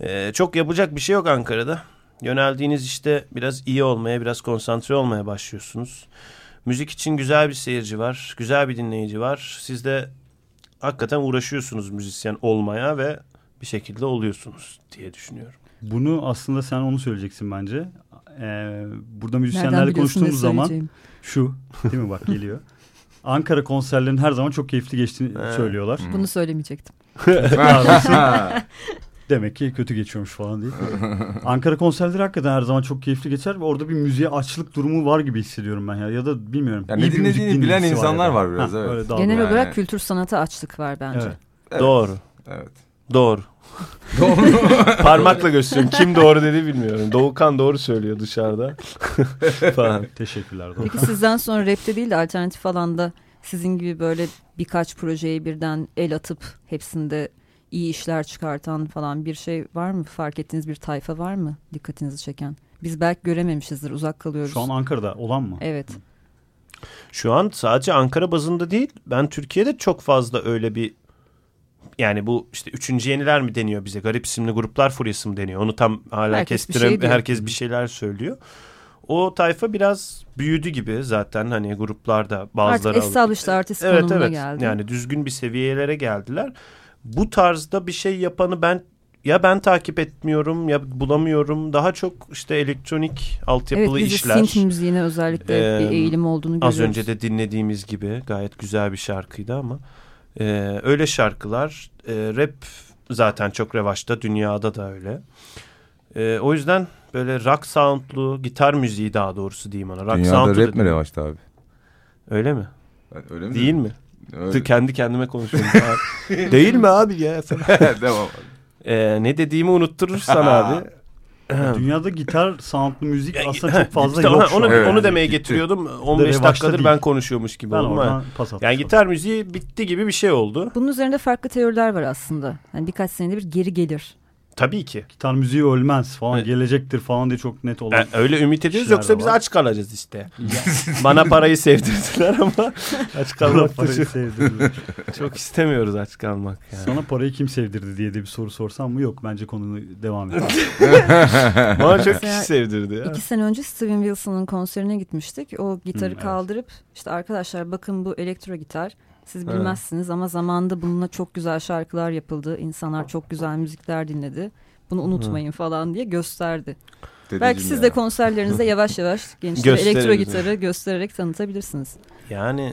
E, çok yapacak bir şey yok Ankara'da. Yöneldiğiniz işte biraz iyi olmaya, biraz konsantre olmaya başlıyorsunuz. Müzik için güzel bir seyirci var, güzel bir dinleyici var. Siz de hakikaten uğraşıyorsunuz müzisyen olmaya ve bir şekilde oluyorsunuz diye düşünüyorum. Bunu aslında sen onu söyleyeceksin bence. Ee, burada müzisyenlerle konuştuğumuz zaman şu değil mi bak geliyor. Ankara konserlerinin her zaman çok keyifli geçtiğini söylüyorlar. Bunu söylemeyecektim. <laughs> <laughs> <laughs> Demek ki kötü geçiyormuş falan değil. Ankara konserleri hakikaten her zaman çok keyifli geçer ve orada bir müziğe açlık durumu var gibi hissediyorum ben ya. Ya da bilmiyorum. Yani iyi ne bir müzik dinlediğini bilen insanlar da. var biraz, evet. öyle daha Genel doğru. Yani- olarak kültür sanata açlık var bence. Evet. Evet. Doğru, evet. doğru. <laughs> <laughs> Parmakla gösteriyorum. Kim doğru dedi bilmiyorum. Doğukan doğru söylüyor dışarıda. <laughs> falan. Teşekkürler. Doğru. Peki sizden sonra rapte değil de alternatif alanda sizin gibi böyle birkaç projeye birden el atıp hepsinde iyi işler çıkartan falan bir şey var mı? Fark ettiğiniz bir tayfa var mı dikkatinizi çeken? Biz belki görememişizdir, uzak kalıyoruz. Şu an Ankara'da olan mı? Evet. Şu an sadece Ankara bazında değil. Ben Türkiye'de çok fazla öyle bir yani bu işte üçüncü yeniler mi deniyor bize? Garip isimli gruplar furyası mı deniyor? Onu tam hala Herkes bir şey diyor. herkes bir şeyler söylüyor. O tayfa biraz büyüdü gibi zaten hani gruplarda bazıları Artık established artist Evet konumuna evet. geldi. Yani düzgün bir seviyelere geldiler. Bu tarzda bir şey yapanı ben ya ben takip etmiyorum ya bulamıyorum. Daha çok işte elektronik evet altyapılı de işler. synth müziğine özellikle bir Ee, eğilim olduğunu görüyoruz. Az önce de dinlediğimiz gibi gayet güzel bir şarkıydı ama e, öyle şarkılar e, rap zaten çok revaçta dünyada da öyle. E, o yüzden böyle rock soundlu gitar müziği daha doğrusu diyeyim ona. Rock Dünyada rap da- mi revaçta abi? Öyle mi? Öyle mi? Değil mi? Öyle. Kendi kendime konuşuyorum. <laughs> Değil mi abi ya? <laughs> Devam. E, ne dediğimi unutturursan <laughs> abi. Dünyada gitar soundlu müzik aslında çok fazla işte yok onu, şu onu. Evet. onu demeye getiriyordum. 15 revaçta dakikadır değil. ben konuşuyormuş gibi Ben oradan pas. Yani gitar müziği bitti gibi bir şey oldu. Bunun üzerinde farklı teoriler var aslında. Hani birkaç senede bir geri gelir. Tabii ki. Gitar müziği ölmez falan Evet. gelecektir falan diye çok net olan. Yani öyle ümit ediyoruz yoksa biz aç kalacağız işte. <laughs> Bana parayı sevdirdiler ama <laughs> aç kalmak parayı çok, sevdirdi. <laughs> çok istemiyoruz aç kalmak yani. Sana parayı kim sevdirdi diye de bir soru sorsam mı? Yok bence konu devam et. Bana çok kişi sevdirdi ya. İki sene önce Steven Wilson'ın konserine gitmiştik. O gitarı Hmm, evet. kaldırıp işte arkadaşlar bakın bu elektro gitar. Siz Evet. bilmezsiniz ama zamanında bununla çok güzel şarkılar yapıldı. İnsanlar çok güzel müzikler dinledi. Bunu unutmayın falan diye gösterdi. Belki Dedeciğim siz de ya. konserlerinizde <laughs> yavaş yavaş gençlere elektro gitarı göstererek tanıtabilirsiniz. Yani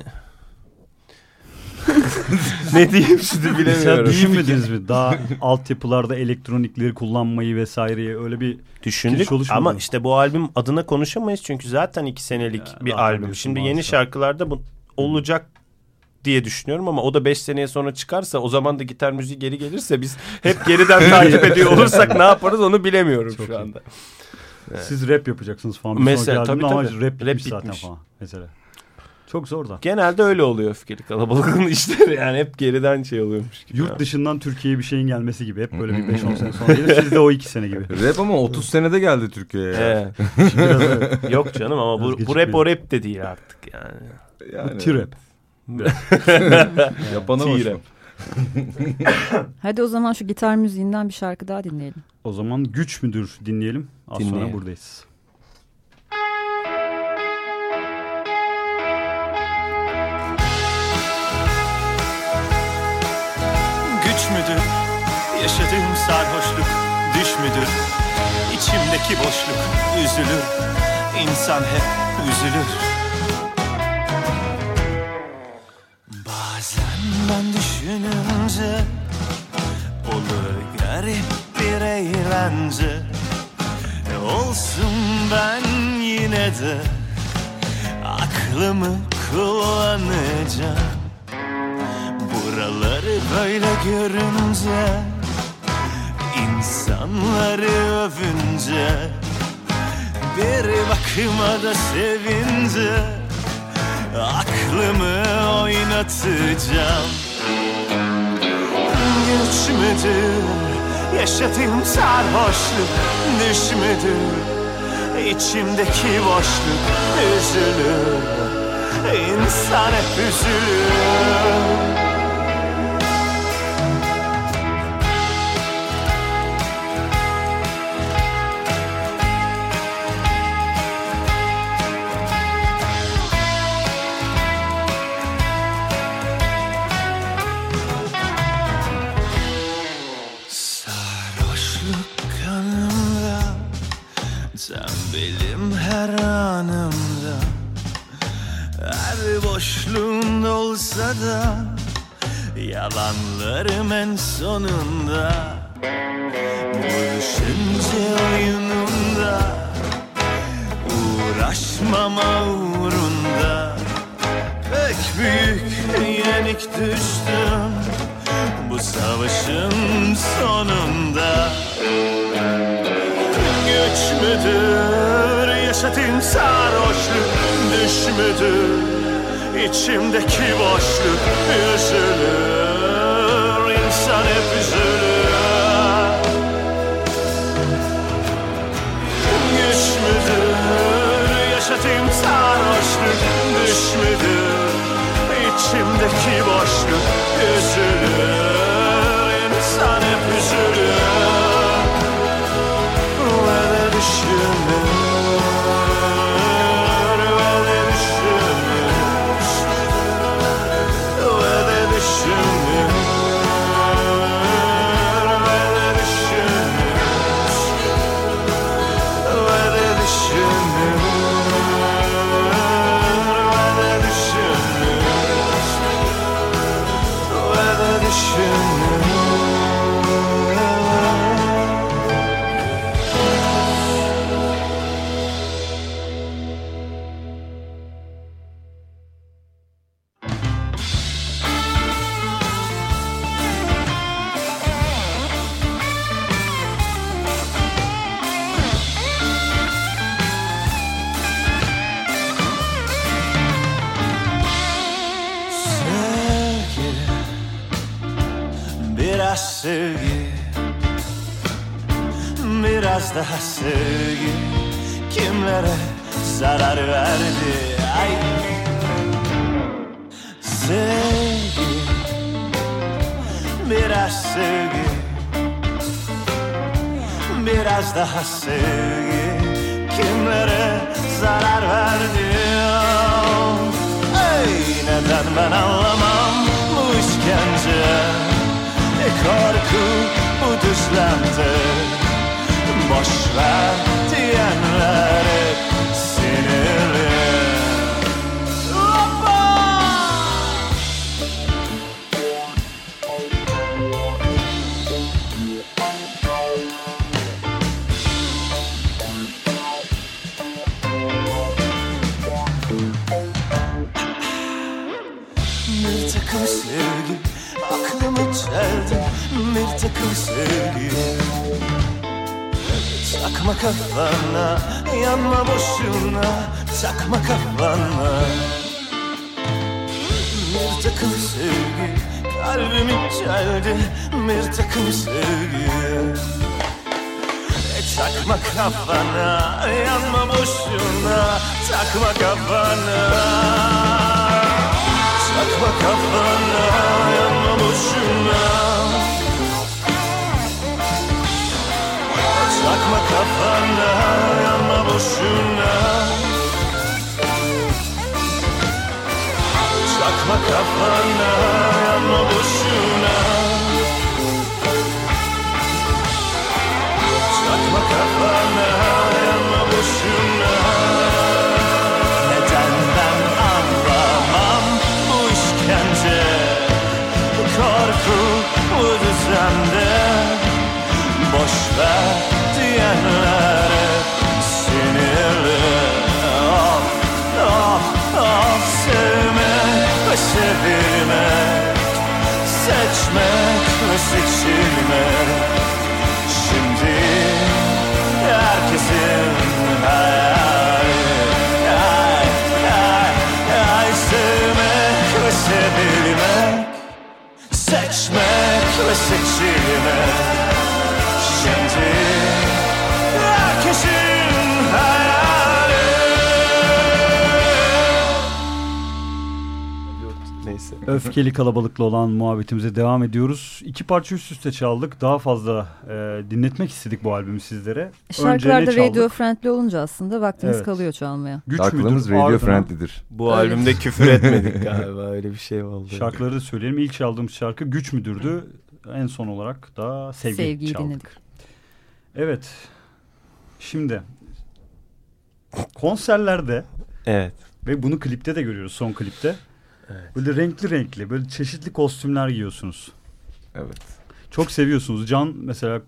<laughs> ne diyeyim şimdi Mesela bilemiyorum. düşünmediniz mi? Daha altyapılarda elektronikleri kullanmayı vesaireyi öyle bir Düşündük ama işte bu albüm adına konuşamayız çünkü zaten iki senelik Ya, bir albüm. Şimdi yeni şarkı. şarkılarda bu olacak diye düşünüyorum ama o da 5 seneye sonra çıkarsa o zaman da gitar müziği geri gelirse biz hep geriden takip ediyor <laughs> olursak ne yaparız onu bilemiyorum Çok şu iyi. anda. siz rap yapacaksınız falan. Mesela, tabii, ama tabii. rap, Rap bitmiş zaten falan mesela. Çok zor da. Genelde öyle oluyor öfkeli kalabalığın <laughs> işleri yani hep geriden şey oluyormuş gibi. Yurt dışından Türkiye'ye bir şeyin gelmesi gibi. Hep böyle bir 5-10 sene sonra gelir. Sizde o 2 sene gibi. <laughs> Rap ama 30 senede geldi Türkiye'ye. ya. Evet. Biraz evet. Yok canım ama bu, bu rap o rap de değil artık yani. Yani. T-rap. <laughs> Yapana hoş <laughs> mu? Hadi o zaman şu gitar müziğinden bir şarkı daha dinleyelim. O zaman güç müdür dinleyelim. Az sonra Dinleyelim. buradayız. Güç müdür yaşadığım sarhoşluk Düş müdür içimdeki boşluk Üzülür insan hep üzülür düşününce Olur garip bir eğlence. Olsun ben yine de Aklımı kullanacağım. Buraları böyle görünce insanları övünce Bir bakıma da sevince Aklımı oynatacağım Güç müdür yaşadığım sarhoşluk Düş müdür içimdeki boşluk Üzülür. İnsan hep üzülür sonunda. Buluşunca oyununda. Uğraşmama uğrunda. Pek büyük yenik düştüm. Bu savaşın sonunda. Güç müdür? Yaşatayım sarhoşluk Düş müdür? İçimdeki boşluk. Üzülür içimdeki boşluk sevgi Kimlere zarar verdi? Ay. Sevgi Biraz sevgi Biraz daha sevgi Kimlere zarar verdi? Ey neden ben anlamam bu işkence? E korku bu düzlemde Boş Takma kafana yanma boşuna. Takma kafana. Bir takım sevgi kalbimi çeldi. Bir takım sevgi. E, Takma kafana yanma boşuna. Takma kafana. Takma kafana yanma boşuna Takma kafana yanma boşuna. Takma kafana yanma boşuna. Takma kafana yanma boşuna. Neden ben anlamam bu işkence? Korku bu düzende. Boş ver it's Öfkeli kalabalıklı olan muhabbetimize devam ediyoruz. İki parça üst üste çaldık. Daha fazla e, dinletmek istedik bu albümü sizlere. Şarkılar da Önce ne radio friendly olunca aslında vaktiniz Evet. kalıyor çalmaya. Güç Şarkılarımız müdür? radio friendly'dir. Bu Öyle. albümde küfür etmedik <laughs> galiba öyle bir şey oldu. Şarkıları da söyleyelim. İlk çaldığımız şarkı Güç Müdür'dü. En son olarak da Sevgi Sevgiyi çaldık. dinledik. Evet. Şimdi konserlerde Evet. ve bunu klipte de görüyoruz son klipte. Böyle renkli renkli böyle çeşitli kostümler giyiyorsunuz. Evet. Çok seviyorsunuz. Can mesela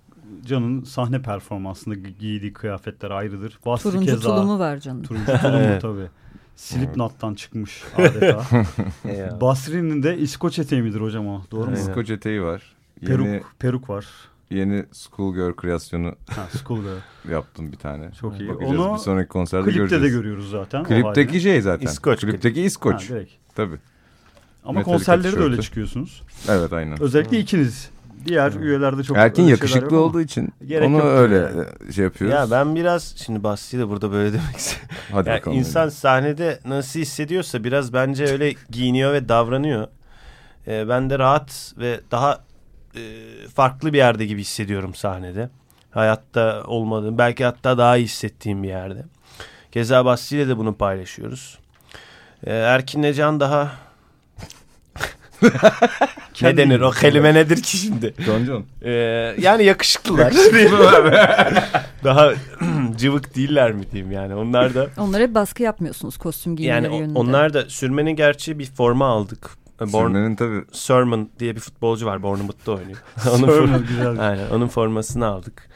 Can'ın sahne performansında gi- giydiği kıyafetler ayrıdır. Vasfi Turuncu keza. tulumu var canım. Turuncu tulumu <laughs> Evet. tabii. Slipknot'tan çıkmış adeta. <laughs> Basri'nin de İskoç eteği midir hocam o? Doğru mu? İskoç eteği var. Peruk, Yeni, peruk var. yeni Schoolgirl kreasyonu Ha, Schoolgirl. <laughs> yaptım bir tane. Çok iyi. Bakacağız Onu bir sonraki konserde Klipte göreceğiz. de görüyoruz zaten. Klipteki şey zaten. İskoç Klipteki Ha, İskoç. direkt. Tabii. Ama Metallica konserleri de öyle tişörtü. çıkıyorsunuz. Evet aynen. Özellikle ikiniz. Diğer üyelerde çok Erkin öyle yakışıklı ama. olduğu için Gerek onu yok öyle yani. şey yapıyoruz. Ya ben biraz şimdi Basri de burada böyle demek istiyorum. Hadi Yani bakalım. insan sahnede nasıl hissediyorsa biraz bence öyle <laughs> giyiniyor ve davranıyor. Ee, ben de rahat ve daha e, farklı bir yerde gibi hissediyorum sahnede. Hayatta olmadığım belki hatta daha iyi hissettiğim bir yerde. Keza Basri ile de bunu paylaşıyoruz. Ee, Erkin'le Can daha ne denir o kelime nedir ki şimdi? John. Ee, yani yakışıklılar. <laughs> daha <clears throat> cıvık değiller mi diyeyim yani. Onlar da Onlara baskı yapmıyorsunuz kostüm giymeleri yani yönünde. onlar da sürmenin gerçi bir forma aldık. Born Sürmenin tabii. Sermon diye bir futbolcu var Bournemouth'ta oynuyor. <laughs> onun, Sermon güzel. Aynen, onun formasını aldık.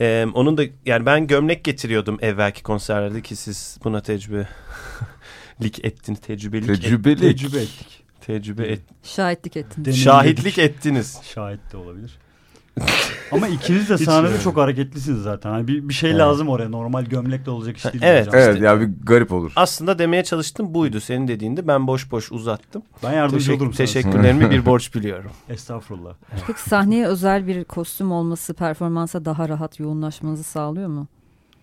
Ee, onun da yani ben gömlek getiriyordum evvelki konserlerde ki siz buna tecrübe lik ettiniz tecrübelik et- Tecrübeli. Tecrübe et- Şahitlik ettin. Deneyimledik. şahitlik ettiniz. Şahit de olabilir. <laughs> Ama ikiniz de Hiç sahnede yani. çok hareketlisiniz zaten. Hani bir, bir şey Evet. lazım oraya. Normal gömlekle olacak iş değil. evet. hocam. Evet ya bir garip olur. Aslında demeye çalıştım buydu senin dediğinde ben boş boş uzattım. Ben yardımcı Teşekkür, olurum sana. teşekkürlerimi <laughs> bir borç biliyorum. Estağfurullah. Peki sahneye özel bir kostüm olması performansa daha rahat yoğunlaşmanızı sağlıyor mu?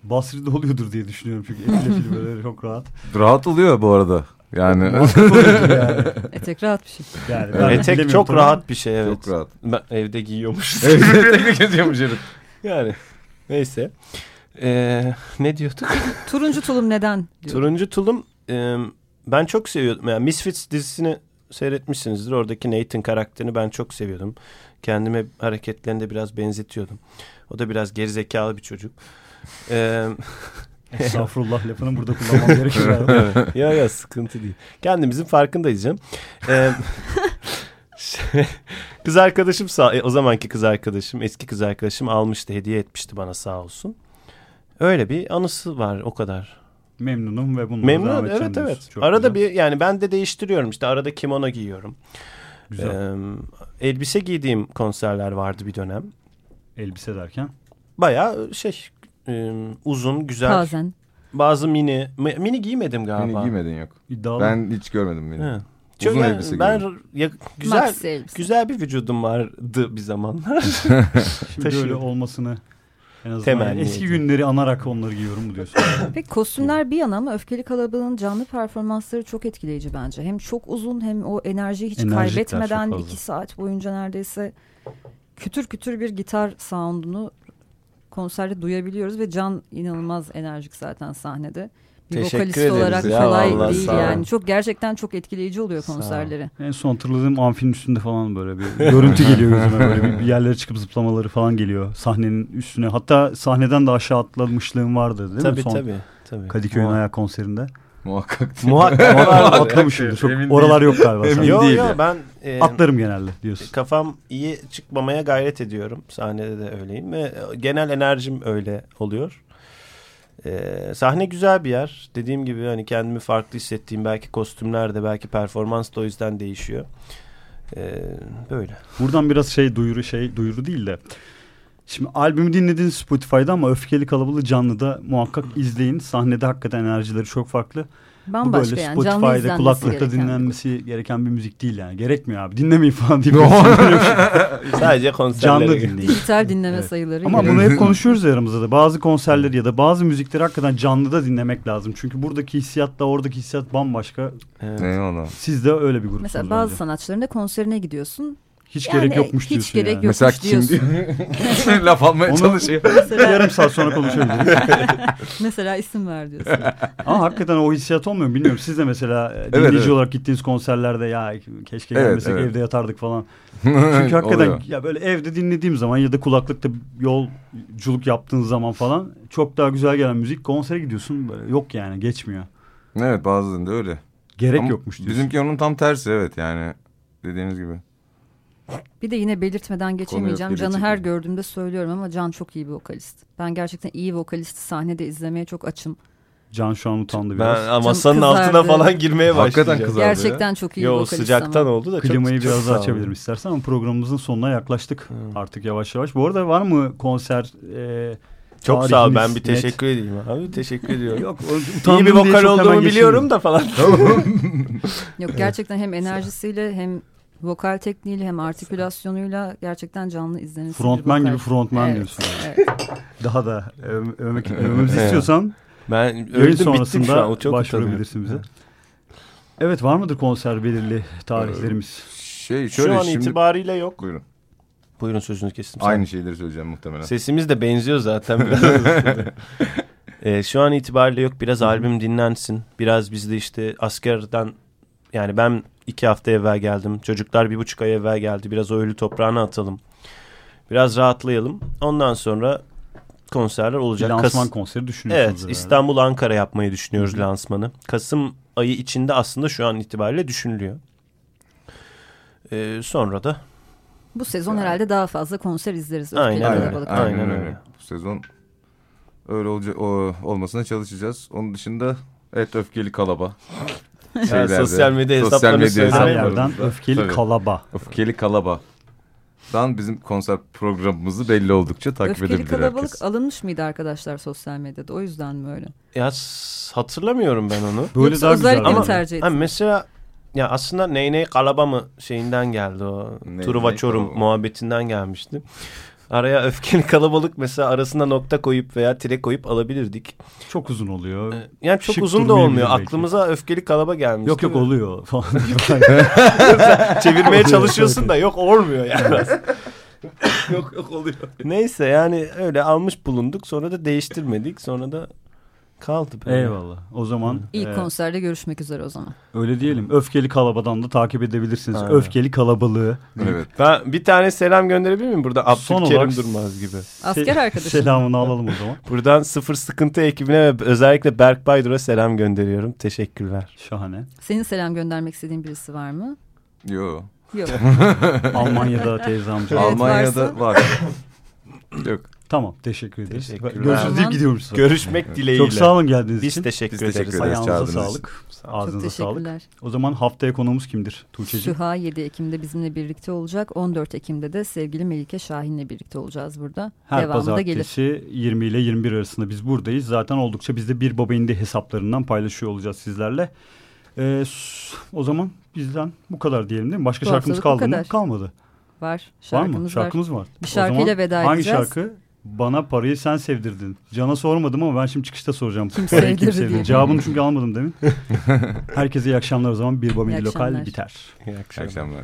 Basri'de oluyordur diye düşünüyorum çünkü etle <laughs> fili böyle çok rahat. Rahat oluyor bu arada. Yani yani. <laughs> Etek rahat bir şey. yani ben Etek çok tabii. rahat bir şey evet. çok rahat. Ben evde giyiyormuş. <laughs> <laughs> Tek geziyormuş herif. yani neyse. Ee, ne diyorduk? Turuncu tulum neden? diyor. Turuncu Tulum e, ben çok seviyordum. Yani Misfits dizisini seyretmişsinizdir. Oradaki Nathan karakterini ben çok seviyordum. Kendime hareketlerinde biraz benzetiyordum. O da biraz gerizekalı bir çocuk. Ee, Estağfurullah lafını burada kullanmam gerekiyor. <laughs> evet. ya ya sıkıntı değil. Kendimizin farkındayız canım. Ee, <laughs> kız arkadaşım sağ, e, o zamanki kız arkadaşım eski kız arkadaşım almıştı hediye etmişti bana sağ olsun. Öyle bir anısı var o kadar. Memnunum ve bununla Memnun devam edeceğim evet evet. Çok arada güzel. bir yani ben de değiştiriyorum işte arada kimono giyiyorum. Güzel. Ee, elbise giydiğim konserler vardı bir dönem. Elbise derken. Bayağı şey e, uzun güzel. Bazen. Bazı mini mi- mini giymedim galiba. Beni giymedin yok. iddialı. Ben hiç görmedim beni. He. Uzun Çok- elbise ben ya, güzel elbise. güzel bir vücudum vardı bir zamanlar. <laughs> Şimdi öyle olmasını en azından Temenni eski ediyorum. günleri anarak onları giyiyorum diyorsun? <laughs> Peki kostümler bir yana ama öfkeli kalabalığın canlı performansları çok etkileyici bence. Hem çok uzun hem o enerjiyi hiç Enerjikler kaybetmeden iki saat boyunca neredeyse kütür kütür bir gitar sound'unu konserde duyabiliyoruz ve Can inanılmaz enerjik zaten sahnede. Bir Teşekkür vokalist ederiz olarak ya, kolay değil yani. Çok gerçekten çok etkileyici oluyor konserleri. en son hatırladığım amfinin üstünde falan böyle bir <laughs> görüntü geliyor gözüme böyle bir, bir yerlere çıkıp zıplamaları falan geliyor sahnenin üstüne. Hatta sahneden de aşağı atlamışlığım vardı değil tabii mi? Son tabii. tabii. Kadıköy'ün ayak konserinde. <laughs> <laughs> Muhakkak. Muhakkak vardı. atlamışımdır. Çok, Emin oralar yok galiba. Emin sahne. Yo değil yo ya. ben e, Atlarım genelde diyorsun. kafam iyi çıkmamaya gayret ediyorum. Sahnede de öyleyim ve genel enerjim öyle oluyor. Ee, sahne güzel bir yer. Dediğim gibi hani kendimi farklı hissettiğim belki kostümler de belki performans da o yüzden değişiyor. Ee, böyle. Buradan biraz şey duyuru şey duyuru değil de. Şimdi albümü dinlediniz Spotify'da ama Öfkeli Kalabalığı canlıda muhakkak izleyin. Sahnede hakikaten enerjileri çok farklı. Bu Bambaşka böyle yani Spotify'da kulaklıkta gereken bir dinlenmesi gereken bir müzik değil yani. Gerekmiyor abi. Dinlemeyin falan deyip. <laughs> <laughs> Sadece konserlere Canlı dinleyin. Dijital dinleme Evet. sayıları. Ama bunu hep <laughs> konuşuyoruz ya aramızda da. Bazı konserleri ya da bazı müzikleri hakikaten canlıda dinlemek lazım. Çünkü buradaki hissiyatla oradaki hissiyat bambaşka. Evet. Eyvallah. Siz de öyle bir grupsunuz Mesela bazı bence. sanatçıların da konserine gidiyorsun. Hiç Yani gerek yokmuş hiç diyorsun gerek yani. Mesela kim <laughs> laf almaya Onu- çalışıyor. Mesela, Yarım saat sonra konuşabiliriz. <laughs> mesela isim ver diyorsun. Ama hakikaten o hissiyat olmuyor mu bilmiyorum. Siz de mesela e, dinleyici evet. olarak gittiğiniz konserlerde ya keşke Evet, gelmesek evet. evde yatardık falan. <laughs> Çünkü hakikaten Oluyor. ya böyle evde dinlediğim zaman ya da kulaklıkta yolculuk yaptığın zaman falan çok daha güzel gelen müzik konsere gidiyorsun böyle yok yani geçmiyor. Evet bazılarında öyle. Gerek Ama yokmuş diyorsun. Bizimki onun tam tersi evet yani dediğiniz gibi. Bir de yine belirtmeden geçemeyeceğim. Can'ı her gördüğümde söylüyorum ama Can çok iyi bir vokalist. Ben gerçekten iyi vokalisti sahnede izlemeye çok açım. Can şu an utandı biraz. Ben masanın kızardı. altına falan girmeye Hakikaten başlayacağım. kızardı ya. Gerçekten çok iyi bir Yo vokalist sıcaktan ama. oldu da çok, Klimayı çok biraz sağ daha açabilirim istersen ama programımızın sonuna yaklaştık artık yavaş yavaş. Bu arada var mı konser e, Çok sağ ol ben bir net? teşekkür edeyim abi teşekkür ediyorum. <laughs> Yok İyi bir vokal çok olduğumu biliyorum da falan. <laughs> <laughs> Yok gerçekten hem enerjisiyle hem vokal tekniğiyle hem artikülasyonuyla gerçekten canlı izlenirsin. Frontman gibi frontman diyorsun. Evet. Daha da öv, övmek, övmemizi istiyorsan Ben yayın öldüm bittim şu an. sonrasında O çok başvurabilirsin bize. Evet var mıdır konser belirli tarihlerimiz? Şey Şu şöyle an şimdi itibariyle yok. buyurun. Buyurun sözünü kestim. Aynı şeyleri söyleyeceğim muhtemelen. Sesimiz de benziyor zaten biraz. <laughs> Ee, şu an itibariyle yok. Biraz albüm dinlensin. Biraz biz de işte askerden yani ben iki hafta evvel geldim. Çocuklar bir buçuk ay evvel geldi. Biraz o ölü toprağına atalım. Biraz rahatlayalım. Ondan sonra konserler Bir olacak. lansman Kas- konseri düşünüyorsunuz. Evet. İstanbul Ankara yapmayı düşünüyoruz Hı hı. lansmanı. Kasım ayı içinde aslında şu an itibariyle düşünülüyor. Ee, sonra da Bu sezon herhalde daha fazla konser izleriz. Aynen öyle. Aynen, Aynen öyle. Bu sezon öyle olacak o, olmasına çalışacağız. Onun dışında evet öfkeli kalaba. <laughs> Şeylerde, sosyal medya sosyal hesaplarını medya yerden öfkeli Tabii. kalaba. Öfkeli kalaba. Dan bizim konser programımızı belli oldukça takip Öfkeli edebilir Kalabalık herkes. alınmış mıydı arkadaşlar sosyal medyada? O yüzden mi öyle? ya hatırlamıyorum ben onu. Böyle Yoksa daha güzel. ama- tercih ettin? mesela ya aslında ney ney kalaba mı şeyinden geldi o. Ney Truva ney Çorum kalaba. muhabbetinden gelmişti. Araya öfkeli kalabalık mesela arasında nokta koyup veya tire koyup alabilirdik. Çok uzun oluyor. Ee, Yani çok Şık uzun da olmuyor. belki. Aklımıza öfkeli kalaba gelmişti. Yok yok oluyor <laughs> falan. <laughs> Çevirmeye çalışıyorsun da yok olmuyor yani. <laughs> yok yok oluyor. Neyse yani öyle almış bulunduk. Sonra da değiştirmedik. Sonra da kaldı böyle. Eyvallah. O zaman İlk e, konserde görüşmek üzere o zaman. öyle diyelim. Öfkeli kalabadan da takip edebilirsiniz. Aynen. Öfkeli kalabalığı. Evet. Ben bir tane selam gönderebilir miyim burada? Son Abdülkerim olarak- Durmaz gibi. Asker arkadaşım. Selamını alalım o zaman. <laughs> Buradan Sıfır Sıkıntı ekibine ve özellikle Berk Baydur'a selam gönderiyorum. Teşekkürler. Şahane. Senin selam göndermek istediğin birisi var mı? Yo. Yok. <laughs> Almanya'da teyze amca. Evet, Almanya'da varsa- var. <laughs> Yok. Tamam teşekkür ederiz. Görüşürüz deyip gidiyoruz. sonra. Görüşmek dileğiyle. Çok sağ olun geldiğiniz Biz için. teşekkür Biz ederiz. teşekkür ederiz. Ayağınıza çağırdığınız sağlık. Çok Ağzınıza sağlık. teşekkürler. O zaman haftaya konuğumuz kimdir Tuğçe'ciğim? Süha 7 Ekim'de bizimle birlikte olacak. 14 Ekim'de de sevgili Melike Şahin'le birlikte olacağız burada. Her Devamı da gelir. pazartesi 20 ile 21 arasında biz buradayız. Zaten oldukça biz de bir baba indi hesaplarından paylaşıyor olacağız sizlerle. Ee, o zaman bizden bu kadar diyelim değil mi? Başka Bu şarkımız kaldı mı? Kalmadı. Var. var Şarkımız mı? var. Şarkımız var. Bir O şarkıyla zaman veda hangi edeceğiz. şarkı? Bana parayı sen sevdirdin. Can'a sormadım ama ben şimdi çıkışta soracağım. Kim Parayı kim sevdirdi sevdirdi? diye. Cevabını çünkü almadım demin. <laughs> Herkese iyi akşamlar o zaman. Bir indi lokal akşamlar. biter. İyi İyi akşamlar.